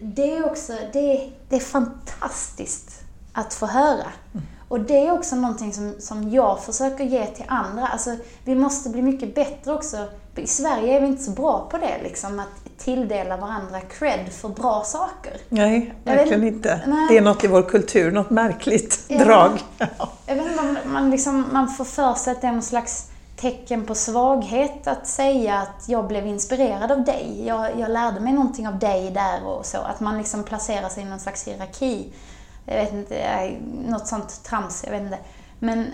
Det är också, det, det är fantastiskt att få höra. Mm. Och det är också någonting som, som jag försöker ge till andra. Alltså, vi måste bli mycket bättre också. I Sverige är vi inte så bra på det, liksom, att tilldela varandra cred för bra saker. Nej, verkligen vet, inte. Nej. Det är något i vår kultur, något märkligt ja. drag. Jag vet inte, man, man, liksom, man får för sig att det är någon slags tecken på svaghet att säga att jag blev inspirerad av dig. Jag, jag lärde mig någonting av dig där och så. Att man liksom placerar sig i någon slags hierarki jag vet inte, något sånt trams, jag vet inte. Men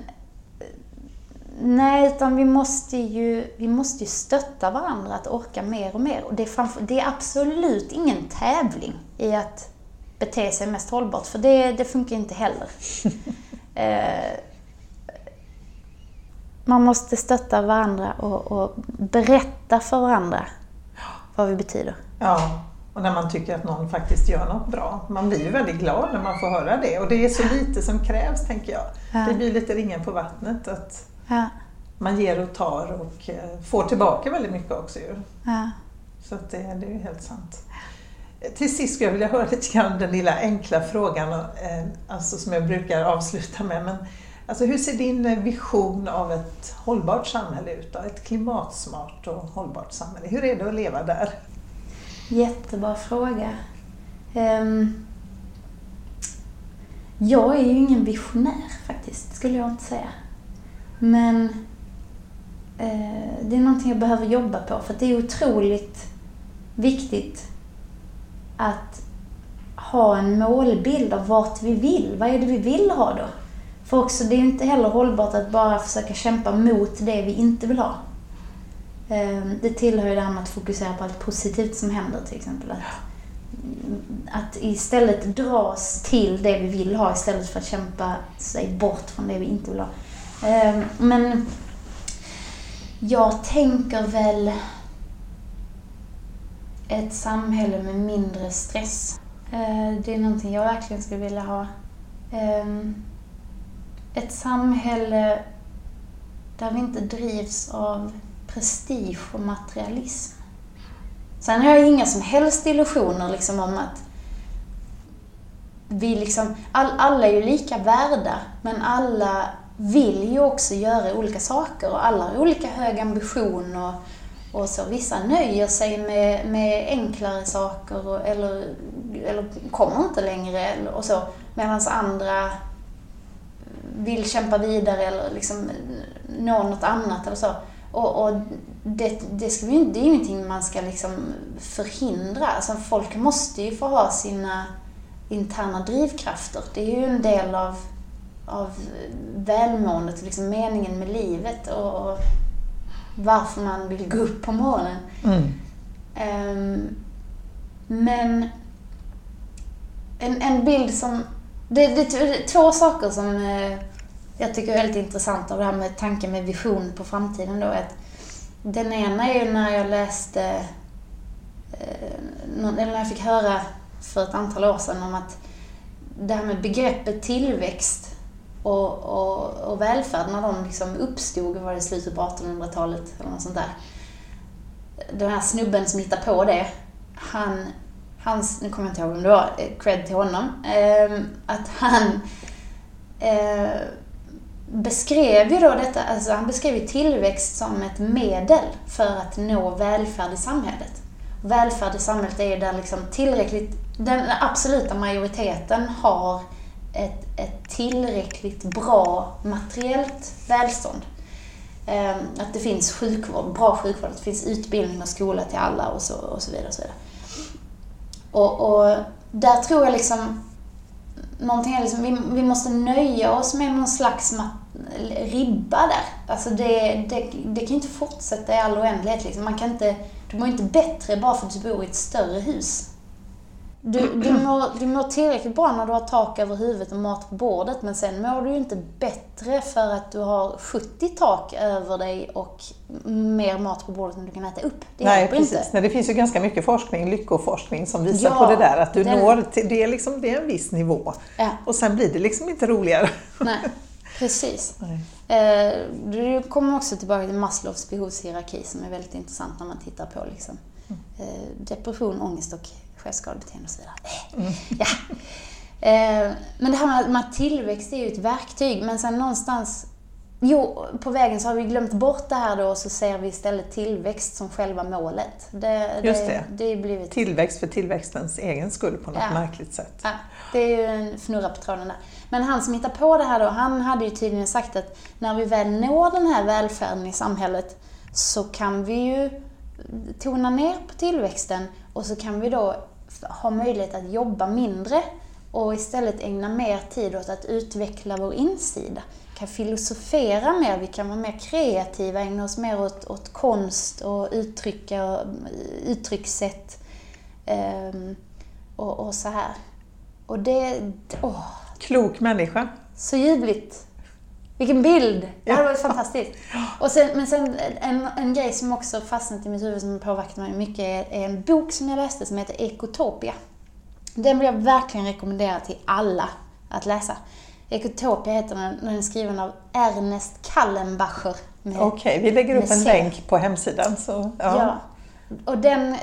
Nej, utan vi måste ju, vi måste ju stötta varandra att orka mer och mer. Och det är, framför, det är absolut ingen tävling i att bete sig mest hållbart, för det, det funkar inte heller. (laughs) eh, man måste stötta varandra och, och, berätta för varandra vad vi betyder. Ja, och när man tycker att någon faktiskt gör något bra. Man blir ju väldigt glad när man får höra det och det är så lite som krävs tänker jag. Ja. Det blir lite ringen på vattnet. att ja. Man ger och tar och eh, får tillbaka väldigt mycket också ju. Ja. Så det, det är ju helt sant. Till sist skulle jag vilja höra lite grann den lilla enkla frågan eh, alltså som jag brukar avsluta med. Men, alltså hur ser din vision av ett hållbart samhälle ut? Då? Ett klimatsmart och hållbart samhälle. Hur är det att leva där? Jättebra fråga. Um, jag är ju ingen visionär faktiskt, skulle jag inte säga. Men eh, det är någonting jag behöver jobba på för det är otroligt viktigt att ha en målbild av vart vi vill. Vad är det vi vill ha då? För också, det är inte heller hållbart att bara försöka kämpa mot det vi inte vill ha. Ehm, det tillhör ju det här med att fokusera på allt positivt som händer till exempel. Att, att istället dras till det vi vill ha istället för att kämpa sig bort från det vi inte vill ha. Ehm, men jag tänker väl ett samhälle med mindre stress. Ehm, det är någonting jag verkligen skulle vilja ha. Ehm, ett samhälle där vi inte drivs av prestige och materialism. Sen har jag inga som helst illusioner liksom om att vi liksom, all, alla är ju lika värda, men alla vill ju också göra olika saker och alla har olika hög ambition och, och så. Vissa nöjer sig med, med enklare saker och, eller, eller kommer inte längre eller, och så. Medan andra vill kämpa vidare eller liksom nå något annat eller så. Och, och det, det, ska det är ingenting man ska liksom förhindra. Alltså folk måste ju få ha sina interna drivkrafter. Det är ju en del av, av välmåendet, liksom meningen med livet och, och varför man vill gå upp på morgonen. Mm. Um, men en, en bild som... Det, det, är två saker som eh, jag tycker är väldigt intressant av det här med tanken med vision på framtiden. Då, att den ena är ju när jag läste, eh, eller när jag fick höra för ett antal år sedan om att det här med begreppet tillväxt och, och, och välfärd, när de liksom uppstod, var det i slutet på 1800-talet eller något sånt där. Den här snubben som hittade på det, han, hans, nu kommer jag inte ihåg om det var, eh, cred till honom, eh, att han eh, beskrev ju då detta, alltså han beskrev ju tillväxt som ett medel för att nå välfärd i samhället. Välfärd i samhället är ju där liksom tillräckligt, den absoluta majoriteten har ett, ett tillräckligt bra materiellt välstånd. Ehm, att det finns sjukvård, bra sjukvård, att det finns utbildning och skola till alla och så, och så vidare. Och, så vidare. Och, och där tror jag liksom någonting är liksom, vi, vi måste nöja oss med någon slags ribba där. Alltså det, det, det kan ju inte fortsätta i all oändlighet. Liksom. Man kan inte, du mår inte bättre bara för att du bor i ett större hus. Du, du, (clears throat) mår, du mår tillräckligt bra när du har tak över huvudet och mat på bordet, men sen mår du ju inte bättre för att du har 70 tak över dig och mer mat på bordet än du kan äta upp. Det Nej, precis. Inte. Nej, det finns ju ganska mycket forskning, lyckoforskning, som visar ja, på det där att du den... når till, det är, liksom, det är en viss nivå. Ja. Och sen blir det liksom inte roligare. Nej, precis. (laughs) Nej. Eh, du kommer också tillbaka till Maslows behovshierarki som är väldigt intressant när man tittar på liksom, mm. eh, depression, ångest och självskadebeteende och så vidare. Mm. (laughs) Ja. Eh, men det här med att tillväxt är ju ett verktyg, men sen någonstans Jo, på vägen så har vi glömt bort det här då och så ser vi istället tillväxt som själva målet. Det, Just det. det, det blivit... Tillväxt för tillväxtens egen skull på något ja. märkligt sätt. Ja, det är ju en fnurra på tråden där. Men han som hittar på det här då, han hade ju tydligen sagt att när vi väl når den här välfärden i samhället så kan vi ju tona ner på tillväxten och så kan vi då ha möjlighet att jobba mindre och istället ägna mer tid åt att utveckla vår insida. Vi kan filosofera mer, vi kan vara mer kreativa, ägna oss mer åt, åt konst och uttrycka, uttryckssätt um, och, och, så här. Och det... Åh. Klok människa. Så ljuvligt. Vilken bild! Det var fantastiskt. Och sen, men sen en, en grej som också fastnat i mitt huvud som påverkat mig mycket är, är en bok som jag läste som heter Ekotopia. Den vill jag verkligen rekommendera till alla att läsa. Ekotopia heter den, den är skriven av Ernest Kallenbacher. Okej, okay, vi lägger upp en C. länk på hemsidan. Så, ja. ja. Och den,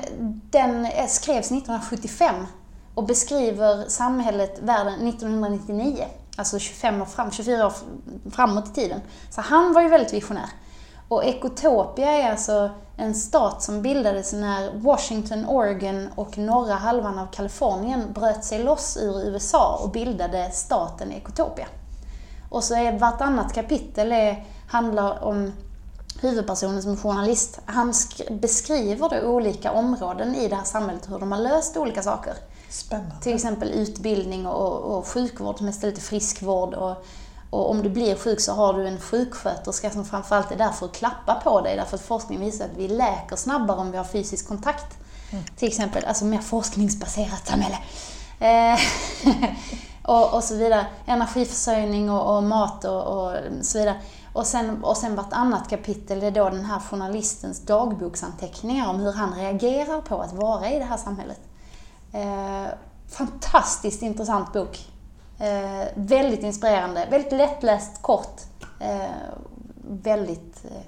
den skrevs 1975 och beskriver samhället, världen, 1999. Alltså 25 år fram, 24 år framåt i tiden. Så han var ju väldigt visionär. Och Ekotopia är alltså en stat som bildades när Washington, Oregon och norra halvan av Kalifornien bröt sig loss ur USA och bildade staten Ekotopia. Och så är vartannat kapitel är, handlar om huvudpersonen som är journalist. Han beskriver då olika områden i det här samhället, hur de har löst olika saker. Spännande. Till exempel utbildning och, och sjukvård som är friskvård. Och, och om du blir sjuk så har du en sjuksköterska som framförallt är där för att klappa på dig. Därför att forskning visar att vi läker snabbare om vi har fysisk kontakt. Mm. Till exempel, alltså mer forskningsbaserat samhälle. Eh, (laughs) och, och så vidare. Energiförsörjning och, och mat och, och, så vidare. Och sen, och sen vartannat kapitel är då den här journalistens dagboksanteckningar om hur han reagerar på att vara i det här samhället. Eh, fantastiskt intressant bok. Eh, väldigt inspirerande, väldigt lättläst, kort. Eh, väldigt eh,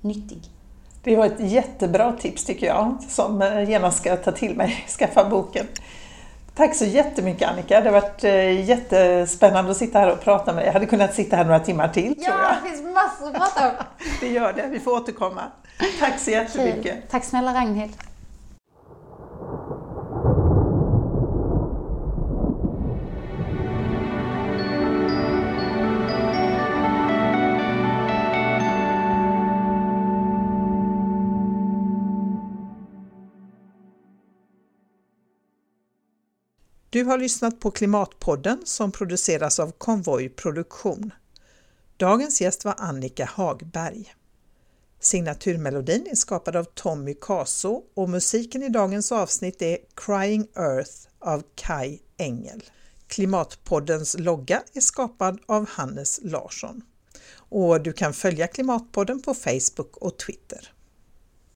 nyttig. Det var ett jättebra tips tycker jag, som eh, genast ska ta till mig, (laughs) skaffa boken. Tack så jättemycket Annika, det har varit eh, jättespännande att sitta här och prata med dig. Jag hade kunnat sitta här några timmar till ja, tror jag. Ja, det finns massor att prata om. (laughs) det gör det, vi får återkomma. Tack så jättemycket. Tack snälla Ragnhild. Du har lyssnat på Klimatpodden som produceras av Konvoj Produktion. Dagens gäst var Annika Hagberg. Signaturmelodin är skapad av Tommy Caso och musiken i dagens avsnitt är Crying Earth av Kai Engel. Klimatpoddens logga är skapad av Hannes Larsson. Och du kan följa Klimatpodden på Facebook och Twitter.